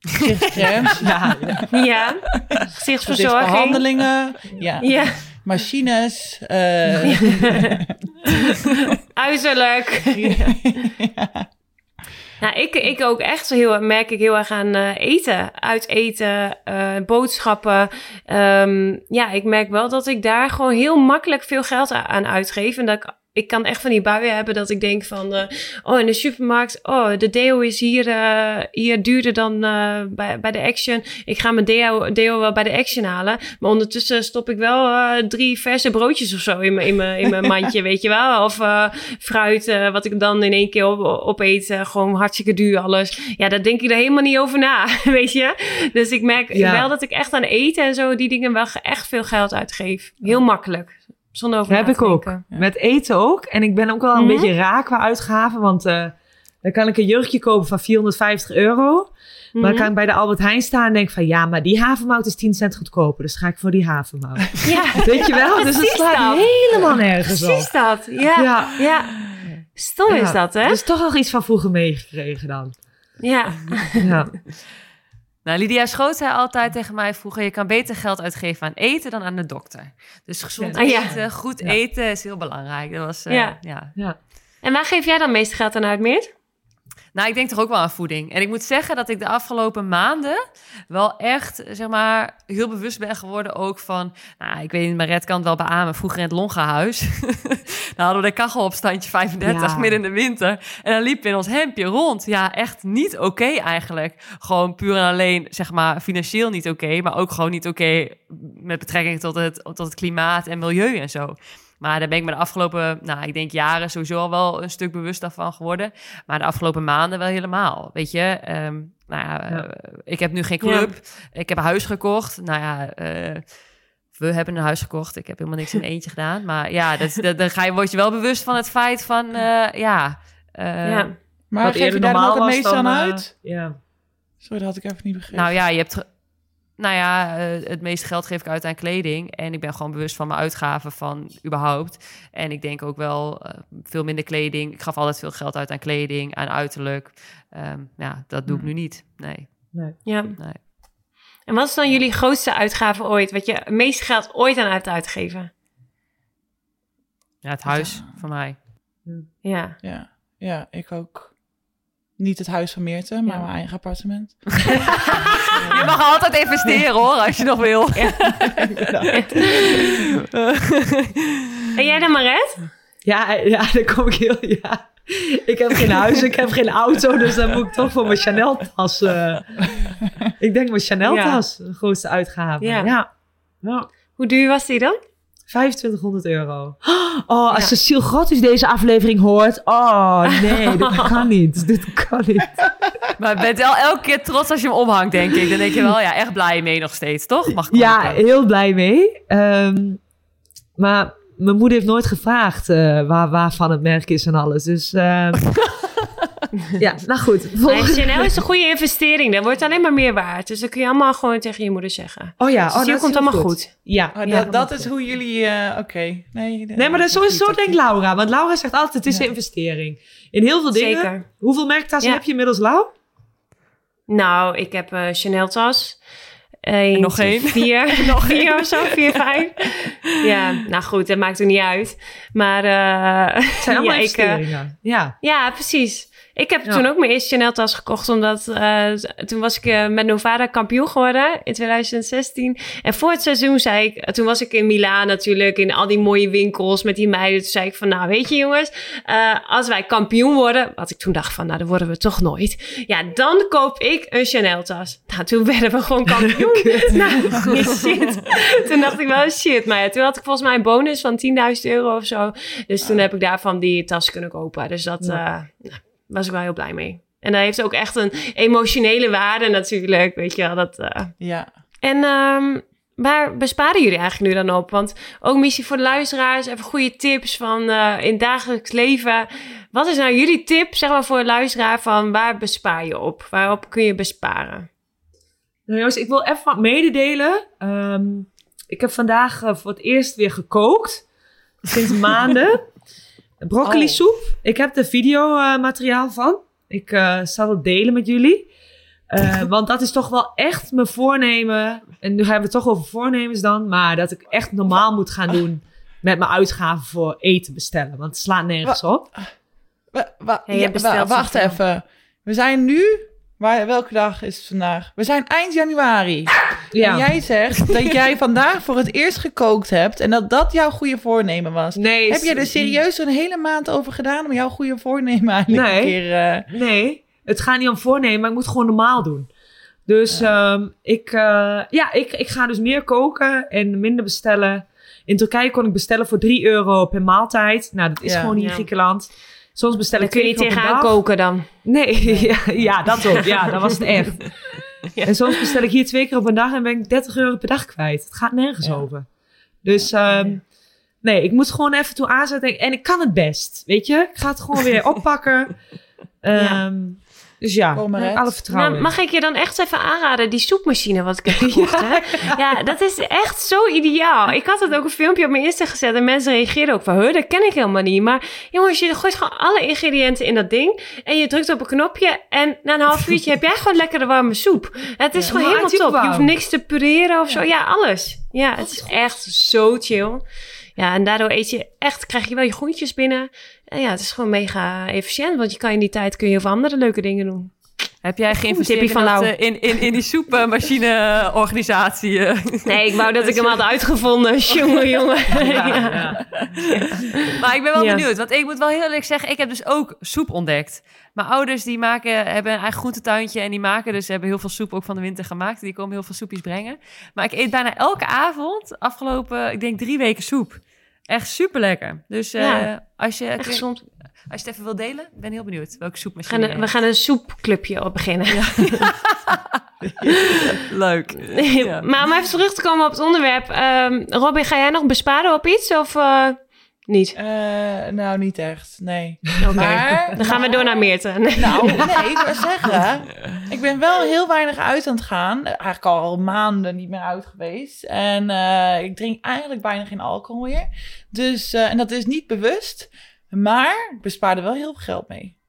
Gezichtscrèmes.
Ja, ja.
Ja, gezichtsverzorging.
Gezichtsbehandelingen. Ja.
Ja,
Machines. eh,
uiterlijk. Nou, ik, ik ook echt zo heel, merk ik heel erg aan eh, eten. Uit eten, eh, boodschappen. Ehm, ja, ik merk wel dat ik daar gewoon heel makkelijk veel geld aan uitgeef. En dat ik, ik kan echt van die buien hebben dat ik denk van... eh, oh, in de supermarkt, oh, de deo is hier, eh, hier duurder dan eh, bij, bij de Action. Ik ga mijn deo, deo wel bij de Action halen. Maar ondertussen stop ik wel drie verse broodjes of zo in mijn, in mijn, in mijn mandje, weet je wel. Of fruit, wat ik dan in één keer op, opeet. gewoon hartstikke duur alles. Ja, daar denk ik er helemaal niet over na, weet je. Dus ik merk
Ja.
wel dat ik echt aan eten en zo die dingen wel echt veel geld uitgeef. Heel makkelijk. Zonder over
heb ik ook. Met eten ook. En ik ben ook wel een
Mhm.
beetje raar qua uitgaven. Want eh, dan kan ik een jurkje kopen van 450 euro. Maar dan
Mhm.
kan ik bij de Albert Heijn staan en denk van... Ja, maar die havermout is 10 cent goedkoper. Dus ga ik voor die havermout.
Ja,
Weet je wel? Dus het slaat
dat.
helemaal nergens op.
precies dat. Ja, ja. Stom is dat, hè?
Dus toch nog iets van vroeger meegekregen dan.
Ja.
Ja.
Nou, Lydia Schoot zei altijd tegen mij vroeger... je kan beter geld uitgeven aan eten dan aan de dokter. Dus gezond.
Ah, ja.
eten, goed
Ja.
eten is heel belangrijk. Dat was, eh,
Ja.
ja.
ja.
En waar geef jij dan meest geld aan uit, Meert?
Nou, ik denk toch ook wel aan voeding. En ik moet zeggen dat ik de afgelopen maanden wel echt, zeg maar, heel bewust ben geworden ook van... Nou, ik weet niet, Maret kan het wel beamen. Vroeger in het Longahuis, dan hadden we de kachel op standje 35
Ja.
midden in de winter. En dan liepen we in ons hemdje rond. Ja, echt niet oké eigenlijk. Gewoon puur en alleen, zeg maar, financieel niet oké. maar ook gewoon niet oké met betrekking tot het, tot het klimaat en milieu en zo. Maar daar ben ik me de afgelopen, nou, ik denk jaren sowieso al wel een stuk bewuster van geworden. Maar de afgelopen maanden wel helemaal. Weet je, Ehm, nou ja,
Ja.
eh, ik heb nu geen club. Ik heb een huis gekocht. Nou ja, eh, we hebben een huis gekocht. Ik heb helemaal niks in eentje gedaan. Maar ja, dat, dat, dan ga je, word je wel bewust van het feit van, eh, ja... eh,
ja.
Maar geef je daar dan ook het
dan,
aan uit?
ja.
Sorry, dat had ik even niet begrepen.
Nou ja, je hebt. Nou ja, eh, het meeste geld geef ik uit aan kleding. En ik ben gewoon bewust van mijn uitgaven van überhaupt. En ik denk ook wel eh, veel minder kleding. Ik gaf altijd veel geld uit aan kleding, aan uiterlijk. Ehm, ja, dat doe ik nu niet. Nee.
ja.
Nee.
En wat is dan jullie grootste uitgave ooit? Wat je het meeste geld ooit aan hebt uitgegeven?
Ja, het huis voor mij.
Ja.
Ja, ja, ik ook. Niet het huis van Meerte, maar
Ja.
mijn eigen appartement.
Je mag altijd investeren hoor, als je nog wil.
En jij dan, Maret?
Ja, ja, dan kom ik heel... Ja. Ik heb geen huis, ik heb geen auto, dus dan moet ik toch voor mijn Chanel-tas... eh, ik denk mijn Chanel-tas, de grootste uitgave.
Ja.
Ja. ja.
Hoe duur was die dan?
2500 euro. Oh, als Cecile Grottus deze aflevering hoort. Oh, nee, dit kan niet. Dit kan niet.
Maar je bent wel elke keer trots als je hem omhangt, denk ik. Dan denk je wel, ja, echt blij mee nog steeds, toch? Mag ik
Ja, heel blij mee. Ehm, maar mijn moeder heeft nooit gevraagd eh, waar, waarvan het merk is en alles. Dus ehm, ja, nou goed. Volgende-
Chanel is een goede investering. Dat wordt alleen maar meer waard. Dus dat kun je allemaal gewoon tegen je moeder zeggen.
Oh ja,
Dus
oh, dat
komt allemaal goed.
Ja,
Oh,
ja,
dat, dat is
goed.
hoe jullie... eh, Oké, nee.
Nee, maar dat is sowieso
goed,
denk
dat-
Laura. Want Laura zegt altijd, het is een investering. In heel veel dingen.
Zeker.
Hoeveel merktassen
Ja.
heb je inmiddels, Lau?
Nou, ik heb een Chanel tas. Eén,
nog één?
Vier. nog vier of zo, vier, vijf. Ja, nou goed, dat maakt er niet uit. Maar eh,
Het zijn allemaal
ja, ik, eh,
investeringen. ja.
ja, precies. Ik heb
Ja.
toen ook mijn eerste Chanel tas gekocht, omdat eh, toen was ik eh, met Novara kampioen geworden in 2016. En voor het seizoen zei ik, toen was ik in Milaan natuurlijk, in al die mooie winkels met die meiden. Toen zei ik van, nou weet je jongens, eh, als wij kampioen worden, wat ik toen dacht van, nou dan worden we toch nooit. Ja, dan koop ik een Chanel tas. Nou, toen werden we gewoon kampioen. nou, shit. Toen dacht ik wel, shit. Maar ja, toen had ik volgens mij een bonus van 10.000 euro of zo. Dus toen heb ik daarvan die tas kunnen kopen. Dus dat
Ja.
Eh, was ik wel heel blij mee. En dat heeft ook echt een emotionele waarde natuurlijk, weet je wel. Dat, eh.
Ja.
En ehm, waar besparen jullie eigenlijk nu dan op? Want ook missie voor de luisteraars, even goede tips van uh, in dagelijks leven. Wat is nou jullie tip, zeg maar, voor de luisteraar van waar bespaar je op? Waarop kun je besparen?
Nou jongens, ik wil even wat mededelen. Um, ik heb vandaag uh, voor het eerst weer gekookt. Sinds maanden. Broccoli soep. Oh. Ik heb er videomateriaal uh, van. Ik uh, zal het delen met jullie. Uh, want dat is toch wel echt mijn voornemen. En nu hebben we het toch over voornemens dan. Maar dat ik echt normaal moet gaan doen met mijn uitgaven voor eten bestellen. Want het slaat nergens op.
Wa wa ja, wacht even. We zijn nu Waar, welke dag is het vandaag? We zijn eind januari. Ja. En jij zegt dat jij vandaag voor het eerst gekookt hebt en dat dat jouw goede voornemen was. Nee. Heb je er serieus een hele maand over gedaan om jouw goede voornemen eigenlijk nee. een keer...
Uh... Nee, het gaat niet om voornemen, maar ik moet het gewoon normaal doen. Dus ja. Um, ik, uh, ja, ik, ik ga dus meer koken en minder bestellen. In Turkije kon ik bestellen voor 3 euro per maaltijd. Nou, dat is ja. gewoon hier in Griekenland. Soms bestel ik
kun je niet tegenaan koken dan?
Nee, ja, ja, dat ook. Ja, dat was het echt. Ja. En soms bestel ik hier twee keer op een dag en ben ik 30 euro per dag kwijt. Het gaat nergens ja. over. Dus um, nee, ik moet gewoon even toe aanzetten. En ik kan het best, weet je. Ik ga het gewoon weer oppakken. Um, dus ja, alle vertrouwen.
Nou, mag ik je dan echt even aanraden, die soepmachine wat ik heb gekocht, ja. hè? Ja, dat is echt zo ideaal. Ik had het ook een filmpje op mijn Insta gezet en mensen reageerden ook van, huh, dat ken ik helemaal niet. Maar jongens, je gooit gewoon alle ingrediënten in dat ding en je drukt op een knopje en na een half uurtje heb jij gewoon lekkere warme soep. Het is ja, gewoon helemaal top. Je hoeft niks te pureren of zo. Ja, alles. Ja, het is echt zo chill. Ja, en daardoor eet je echt, krijg je wel je groentjes binnen. En ja, het is gewoon mega efficiënt, want je kan in die tijd kun je heel andere leuke dingen doen.
Heb jij geïnvesteerd van in, uh, in, in, in die soepmachine-organisatie?
Nee, ik wou dat ik hem had uitgevonden. jongen, jongen. Ja, ja.
Maar ik ben wel benieuwd, want ik moet wel heel eerlijk zeggen... ik heb dus ook soep ontdekt. Mijn ouders die maken, hebben een eigen groentetuintje... en die maken dus, hebben heel veel soep ook van de winter gemaakt. Die komen heel veel soepjes brengen. Maar ik eet bijna elke avond, afgelopen, ik denk drie weken soep. Echt super lekker. Dus uh, als je... Als je het even wil delen, ben heel benieuwd welke soepmachine
we gaan, een, we gaan een soepclubje op beginnen. Ja.
Leuk.
Ja. Maar om even terug te komen op het onderwerp. Um, Robin, ga jij nog besparen op iets of uh, niet? Uh,
nou, niet echt, nee.
Oké, maar, dan gaan we door naar Meerte.
Nee. Nou, nee, ik wil zeggen, ik ben wel heel weinig uit aan het gaan. Eigenlijk al maanden niet meer uit geweest. En uh, ik drink eigenlijk bijna geen alcohol meer. Dus, en dat is niet bewust. Maar ik bespaarde wel heel veel geld mee.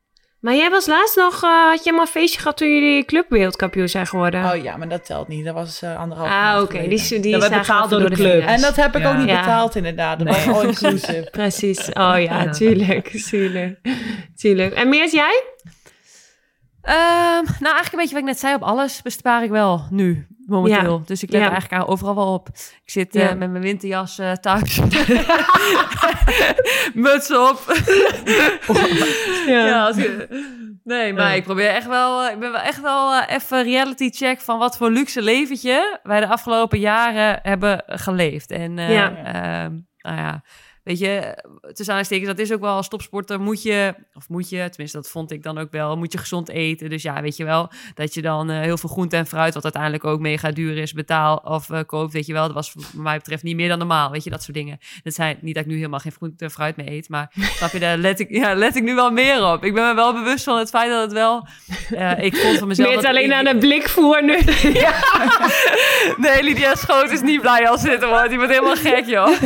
Maar jij was laatst nog, uh, had je maar een feestje gehad toen jullie clubwereldkampioen zijn geworden?
Oh ja, maar dat telt niet. Dat was uh, anderhalf
Ah, oké. Okay. Die, die
is betaald door de, club.
En dat heb ik ook niet betaald inderdaad. Dat nee. was all inclusive.
Precies. Oh ja, tuurlijk. Tuurlijk. tuurlijk. En meer jij?
Um, nou, eigenlijk een beetje wat ik net zei, op alles bespaar ik wel nu momenteel. Dus ik let ja. eigenlijk overal wel op. Ik zit uh, met mijn winterjas uh, thuis. Muts op. ja. nee, maar ik probeer echt wel... Ik ben wel echt wel uh, even reality check van wat voor luxe leventje wij de afgelopen jaren hebben geleefd. En ja. Ehm, nou ja weet je, tussen aanstekens, dat is ook wel als topsporter moet je, of moet je, tenminste dat vond ik dan ook wel, moet je gezond eten. Dus ja, weet je wel, dat je dan uh, heel veel groente en fruit, wat uiteindelijk ook mega duur is, betaal of uh, koopt, weet je wel. Dat was wat mij betreft niet meer dan normaal, weet je, dat soort dingen. Dat zijn niet dat ik nu helemaal geen groente en fruit meer eet, maar snap je, daar let ik, ja, let ik nu wel meer op. Ik ben me wel bewust van het feit dat het wel, uh, ik vond van mezelf...
Meer alleen aan de blik voer nu. ja.
Nee, Lydia Schoot is niet blij als zitten, hoor. Die wordt helemaal gek, joh.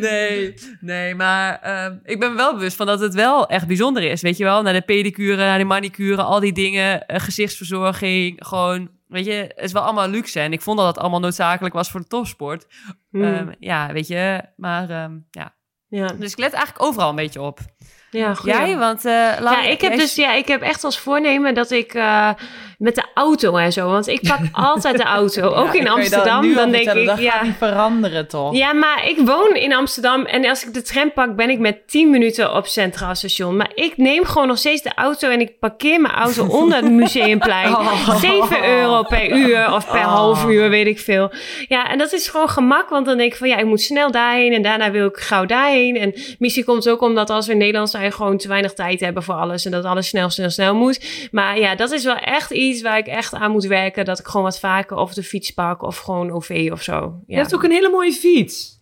Nee nee, maar uh, ik ben wel bewust van dat het wel echt bijzonder is. Weet je wel, naar de pedicure, naar de manicure, al die dingen, uh, gezichtsverzorging, gewoon, weet je, het is wel allemaal luxe. En ik vond dat dat allemaal noodzakelijk was voor de topsport. Hmm. Um, ja, weet je, maar um, ja. ja. Dus ik let eigenlijk overal een beetje op. Ja, goed. Jij? Want uh,
ja, ik heb dus ja, ik heb echt als voornemen dat ik uh, met de auto en zo, want ik pak altijd de auto, ook in Amsterdam. Dan, denk ik,
dat
ja,
gaat niet veranderen toch?
Ja, maar ik woon in Amsterdam en als ik de tram pak, ben ik met 10 minuten op Centraal Station. Maar ik neem gewoon nog steeds de auto en ik parkeer mijn auto onder het museumplein. Oh. 7 euro per uur of per oh. half uur, weet ik veel. Ja, en dat is gewoon gemak, want dan denk ik van ja, ik moet snel daarheen en daarna wil ik gauw daarheen. En missie komt ook omdat als we in Nederland zij gewoon te weinig tijd hebben voor alles. En dat alles snel, snel, snel moet. Maar ja, dat is wel echt iets waar ik echt aan moet werken. Dat ik gewoon wat vaker of de fiets pak of gewoon OV of zo.
Je
Ja.
hebt ook een hele mooie fiets.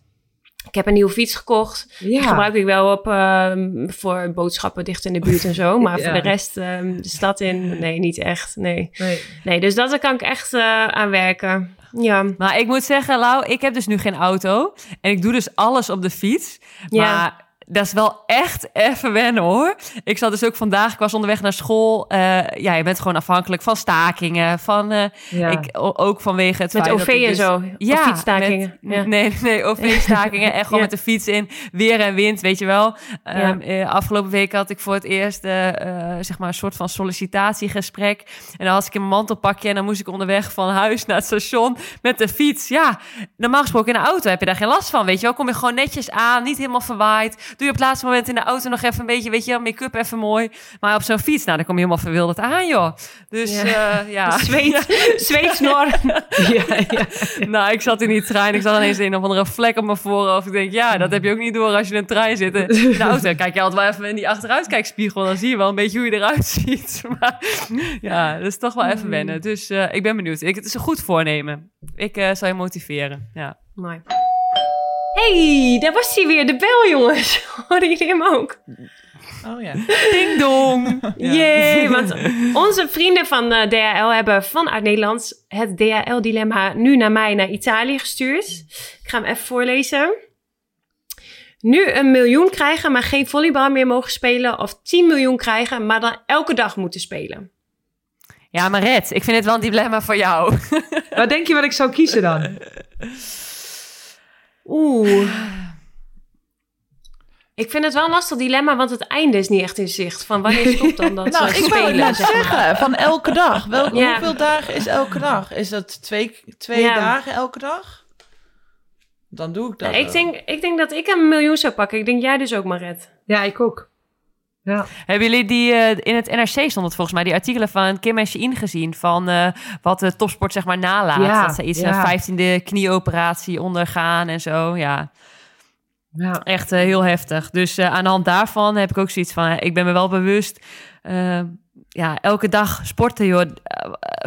Ik heb een nieuwe fiets gekocht. Die
Ja.
gebruik ik wel op, ehm, voor boodschappen dicht in de buurt en zo. Maar
Ja.
voor de rest ehm, de stad in, nee, niet echt. Nee.
Nee.
nee, dus dat daar kan ik echt eh, aan werken. Ja.
Maar ik moet zeggen, Lau, ik heb dus nu geen auto. En ik doe dus alles op de fiets.
Ja.
Maar dat is wel echt even wennen, hoor. Ik zat dus ook vandaag, ik was onderweg naar school. Eh, ja, je bent gewoon afhankelijk van stakingen. Van,
Ja.
ik, ook vanwege het
Met OV en
dus-
zo.
Ja,
of fietsstakingen.
met-
ja.
Nee, nee, OV-stakingen. en gewoon met de fiets in. Weer en wind, weet je wel. Ehm, eh, afgelopen week had ik voor het eerst zeg maar een soort van sollicitatiegesprek. En dan had ik mijn mantelpakje en dan moest ik onderweg van huis naar het station met de fiets. Ja, normaal gesproken in de auto heb je daar geen last van, weet je wel. Kom je gewoon netjes aan, niet helemaal verwaaid. Doe je op het laatste moment in de auto nog even een beetje, weet je wel, make-up even mooi. Maar op zo'n fiets, nou, dan kom je helemaal verwilderd aan, joh. Dus
Ja.
ja, ja.
Zweet, zweetsnor.
ja, ja.
Nou, ik zat in die trein. Ik zag ineens een of andere vlek op mijn voorhoofd. Ik denk, ja, dat heb je ook niet door als je in een trein zit. In de auto kijk je altijd wel even in die achteruitkijkspiegel. Dan zie je wel een beetje hoe je eruit ziet. Maar ja, dat is toch wel even wennen. Dus eh, ik ben benieuwd. Ik, het is een goed voornemen. Ik eh, zal je motiveren. Ja.
Mooi. Hey, daar was hij weer. De bel, jongens. Hoorden jullie hem ook?
Oh ja.
Ding dong.
Ja.
Jee, want onze vrienden van eh, DHL hebben vanuit Nederland het DHL-dilemma nu naar mij naar Italië gestuurd. Ik ga hem even voorlezen. Nu een miljoen krijgen, maar geen volleybal meer mogen spelen. Of 10 miljoen krijgen, maar dan elke dag moeten spelen.
Ja, maar Red, ik vind het wel een dilemma voor jou.
Wat denk je wat ik zou kiezen dan?
Oeh. Ik vind het wel een lastig dilemma, want het einde is niet echt in zicht. Van wanneer stopt dan dat
Nou,
ze
ik wou het
spelen?
net
zeg maar.
zeggen, van elke dag. Wel,
Ja.
Hoeveel dagen is elke dag? Is dat twee, twee
Ja.
dagen elke dag? Dan doe ik dat
ik,
wel.
denk, ik denk dat ik een miljoen zou pakken. Ik denk jij dus ook, Maret.
Ja, ik ook. Ja.
Hebben jullie die eh, in het NRC stond het volgens mij die artikelen van Kim en Shein gezien van eh, wat de topsport zeg maar nalaat
Ja,
dat ze iets
ja.
een vijftiende knieoperatie ondergaan en zo ja
Ja.
echt eh, heel heftig dus aan de hand daarvan heb ik ook zoiets van ik ben me wel bewust ja elke dag sporten joh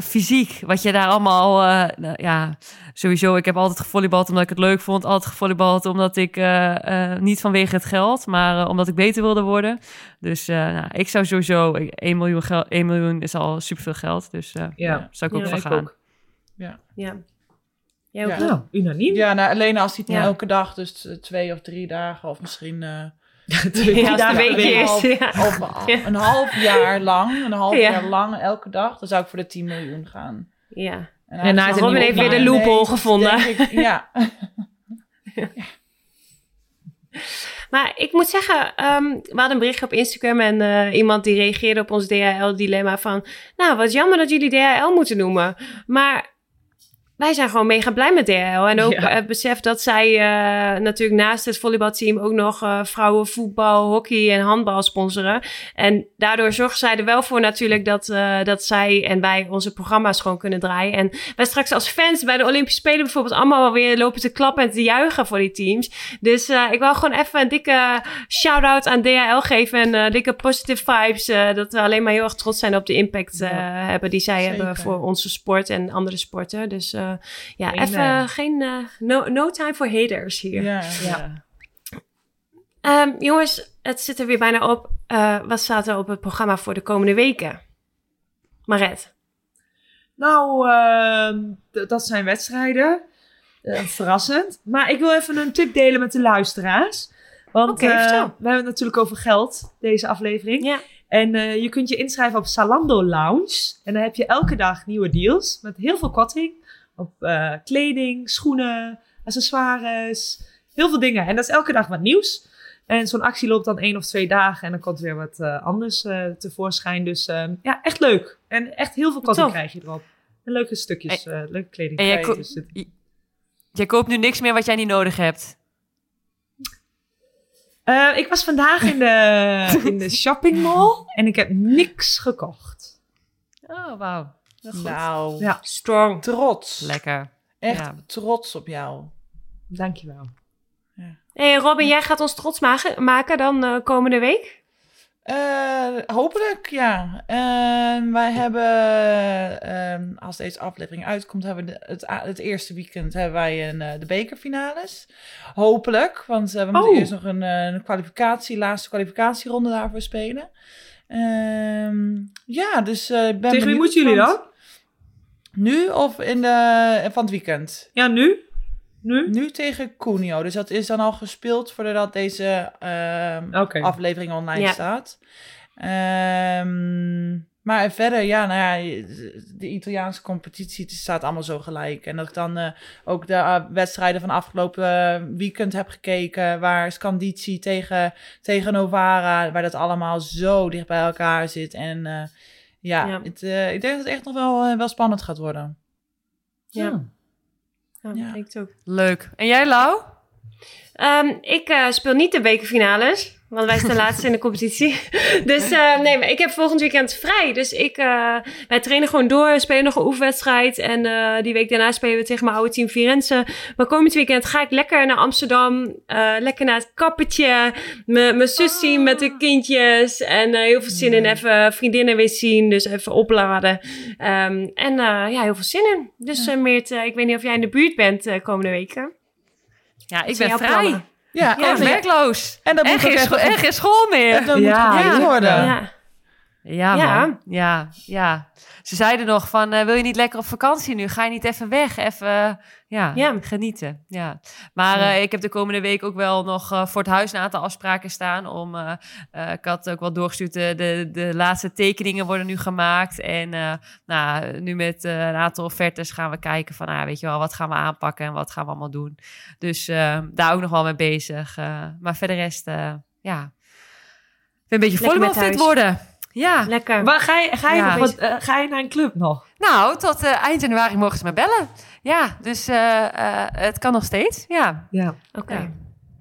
fysiek wat je daar allemaal nou, ja sowieso ik heb altijd gevolleybald omdat ik het leuk vond altijd gevolleybald omdat ik eh, eh, niet vanwege het geld maar eh, omdat ik beter wilde worden dus eh, nou, ik zou sowieso 1 miljoen, gel- 1 miljoen is al superveel geld. Dus eh
Ja.
zou ik ook
Ja,
van
ik
gaan.
ook.
Ja. Jij ook?
Ja.
Nou, unaniem.
Ja, nou, alleen als hij het
Ja.
elke dag, dus twee of drie dagen, of misschien eh,
Twee
Ja, een
week.
is.
half,
ja.
of
Ja.
een half jaar lang, een half
Ja.
jaar lang elke dag, dan zou ik voor de 10 miljoen gaan.
Ja.
En
En
Robin heeft weer de loophole gevonden.
ja.
Maar ik moet zeggen, ehm, we hadden een berichtje op Instagram en eh, iemand die reageerde op ons DHL-dilemma van... Nou, wat jammer dat jullie DHL moeten noemen. Maar wij zijn gewoon mega blij met DHL. En ook
Ja.
het besef dat zij eh, natuurlijk naast het volleybalteam ook nog eh, vrouwenvoetbal, hockey en handbal sponsoren. En daardoor zorgen zij er wel voor natuurlijk dat, eh, dat zij en wij onze programma's gewoon kunnen draaien. En wij straks als fans bij de Olympische Spelen bijvoorbeeld allemaal wel weer lopen te klappen en te juichen voor die teams. Dus eh, ik wil gewoon even een dikke shout-out aan DHL geven en eh, dikke positive vibes. eh, dat we alleen maar heel erg trots zijn op de impact eh,
Ja,
hebben die zij
zeker.
hebben voor onze sport en andere sporten. Dus eh, ja,
Amen.
even geen eh, no, no time for haters hier.
Ja.
Ja.
Ehm, jongens, het zit er weer bijna op. Eh, wat staat er op het programma voor de komende weken? Maret.
Nou, ehm, dat zijn wedstrijden. Eh, verrassend. Maar ik wil even een tip delen met de luisteraars. Want eh, we hebben het natuurlijk over geld, deze aflevering.
Ja.
En eh, je kunt je inschrijven op Salando Lounge. En dan heb je elke dag nieuwe deals met heel veel korting. Op eh, kleding, schoenen, accessoires, heel veel dingen. En dat is elke dag wat nieuws. En zo'n actie loopt dan één of twee dagen en dan komt weer wat eh, anders eh, tevoorschijn. Dus eh, ja, echt leuk. En echt heel veel korting krijg je erop. En leuke stukjes, leuke kleding.
En jij ko-
Dus
koopt nu niks meer wat jij niet nodig hebt.
Ik was vandaag in de, in de shoppingmall en ik heb niks gekocht.
Oh, wauw.
Nou,
Ja.
Strong.
trots.
Lekker.
Echt
Ja.
trots op jou.
Dankjewel.
Hey Robin, jij gaat ons trots maken, maken dan eh, komende week?
Eh, hopelijk, ja. En wij hebben, ehm, als deze aflevering uitkomt, hebben we de- het, het eerste weekend hebben wij een, eh, de bekerfinales. Hopelijk, want we moeten
Oh.
eerst nog een, eh, een kwalificatie, laatste kwalificatieronde daarvoor spelen. Ehm, ja, dus eh, ik ben
Tegen wie moeten jullie
want-
dan?
Nu of in de, van het weekend?
Ja, nu? Nu?
Nu tegen Cuneo. Dus dat is dan al gespeeld voordat deze ehm, aflevering online
Ja.
staat. Ehm, maar verder, ja, nou ja, de Italiaanse competitie staat allemaal zo gelijk. En dat ik dan eh, ook de eh, wedstrijden van afgelopen weekend heb gekeken, waar Scandici tegen, tegen Novara, waar dat allemaal zo dicht bij elkaar zit. En eh, ja,
Ja.
Het, eh, ik denk dat het echt nog wel, eh, wel spannend gaat worden.
Ja. Ja, ik ook.
Leuk. En jij, Lau?
Ehm, ik eh, speel niet de bekerfinales, want wij staan laatst in de competitie. Dus eh, nee, maar ik heb volgend weekend vrij. Dus ik, eh, wij trainen gewoon door, spelen nog een oefenwedstrijd. En eh, die week daarna spelen we tegen mijn oude team Firenze. Maar komend weekend ga ik lekker naar Amsterdam. lekker naar het kappertje. Mijn zus zien met de kindjes. En heel veel zin in even vriendinnen weer zien. Dus even opladen. Ehm, en ja, heel veel zin in. Dus Meert, ik weet niet of jij in de buurt bent komende weken.
Ja, ik ben vrij.
plannen?
Ja,
Ja,
en-
werkloos.
En dan
En
moet
geen,
even-
en geen school meer.
En dan moet
ja.
worden.
Ja.
Ja,
Ja.
man. Ja, ja. Ze zeiden nog van, eh, wil je niet lekker op vakantie nu? Ga je niet even weg? Even, eh, ja,
Ja.
genieten. Ja. Maar eh, ik heb de komende week ook wel nog voor het huis een aantal afspraken staan. Om, ik had ook wel doorgestuurd, de, de, de laatste tekeningen worden nu gemaakt. En nou, nu met een aantal offertes gaan we kijken van, ah, weet je wel, wat gaan we aanpakken en wat gaan we allemaal doen. Dus daar ook nog wel mee bezig. maar verder rest, ja, ik ben een beetje volleybalfit
huis.
worden. Ja.
Lekker.
Waar ga je, ga, je
Ja.
nog wat, eh, ga je naar een club nog?
Nou, tot eh, eind januari mogen ze me bellen. Ja, dus eh, eh, het kan nog steeds. Ja.
Ja,
Oké.
Ja.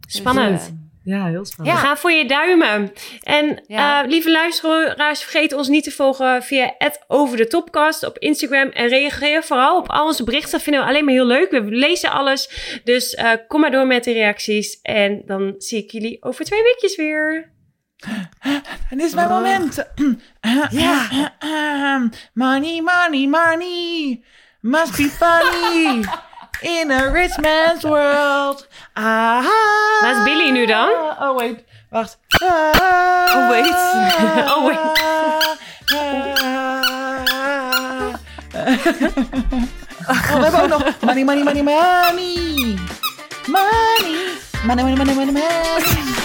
Spannend.
Dus, eh,
ja heel spannend.
We gaan voor je duimen. En
Ja.
eh, lieve luisteraars, vergeet ons niet te volgen via over de topcast op Instagram. En reageer vooral op al onze berichten. Dat vinden we alleen maar heel leuk. We lezen alles. Dus eh, kom maar door met de reacties. En dan zie ik jullie over twee weekjes weer.
Dit is mijn moment.
Ja.
money, money, money. Must be funny. In a rich man's world. Ah.
Waar is Billy nu dan?
Oh, wait. Wacht.
Oh, wait.
Oh, wait.
Oh, we hebben ook nog money, money, money, money. Money. Money, money, money, money, money.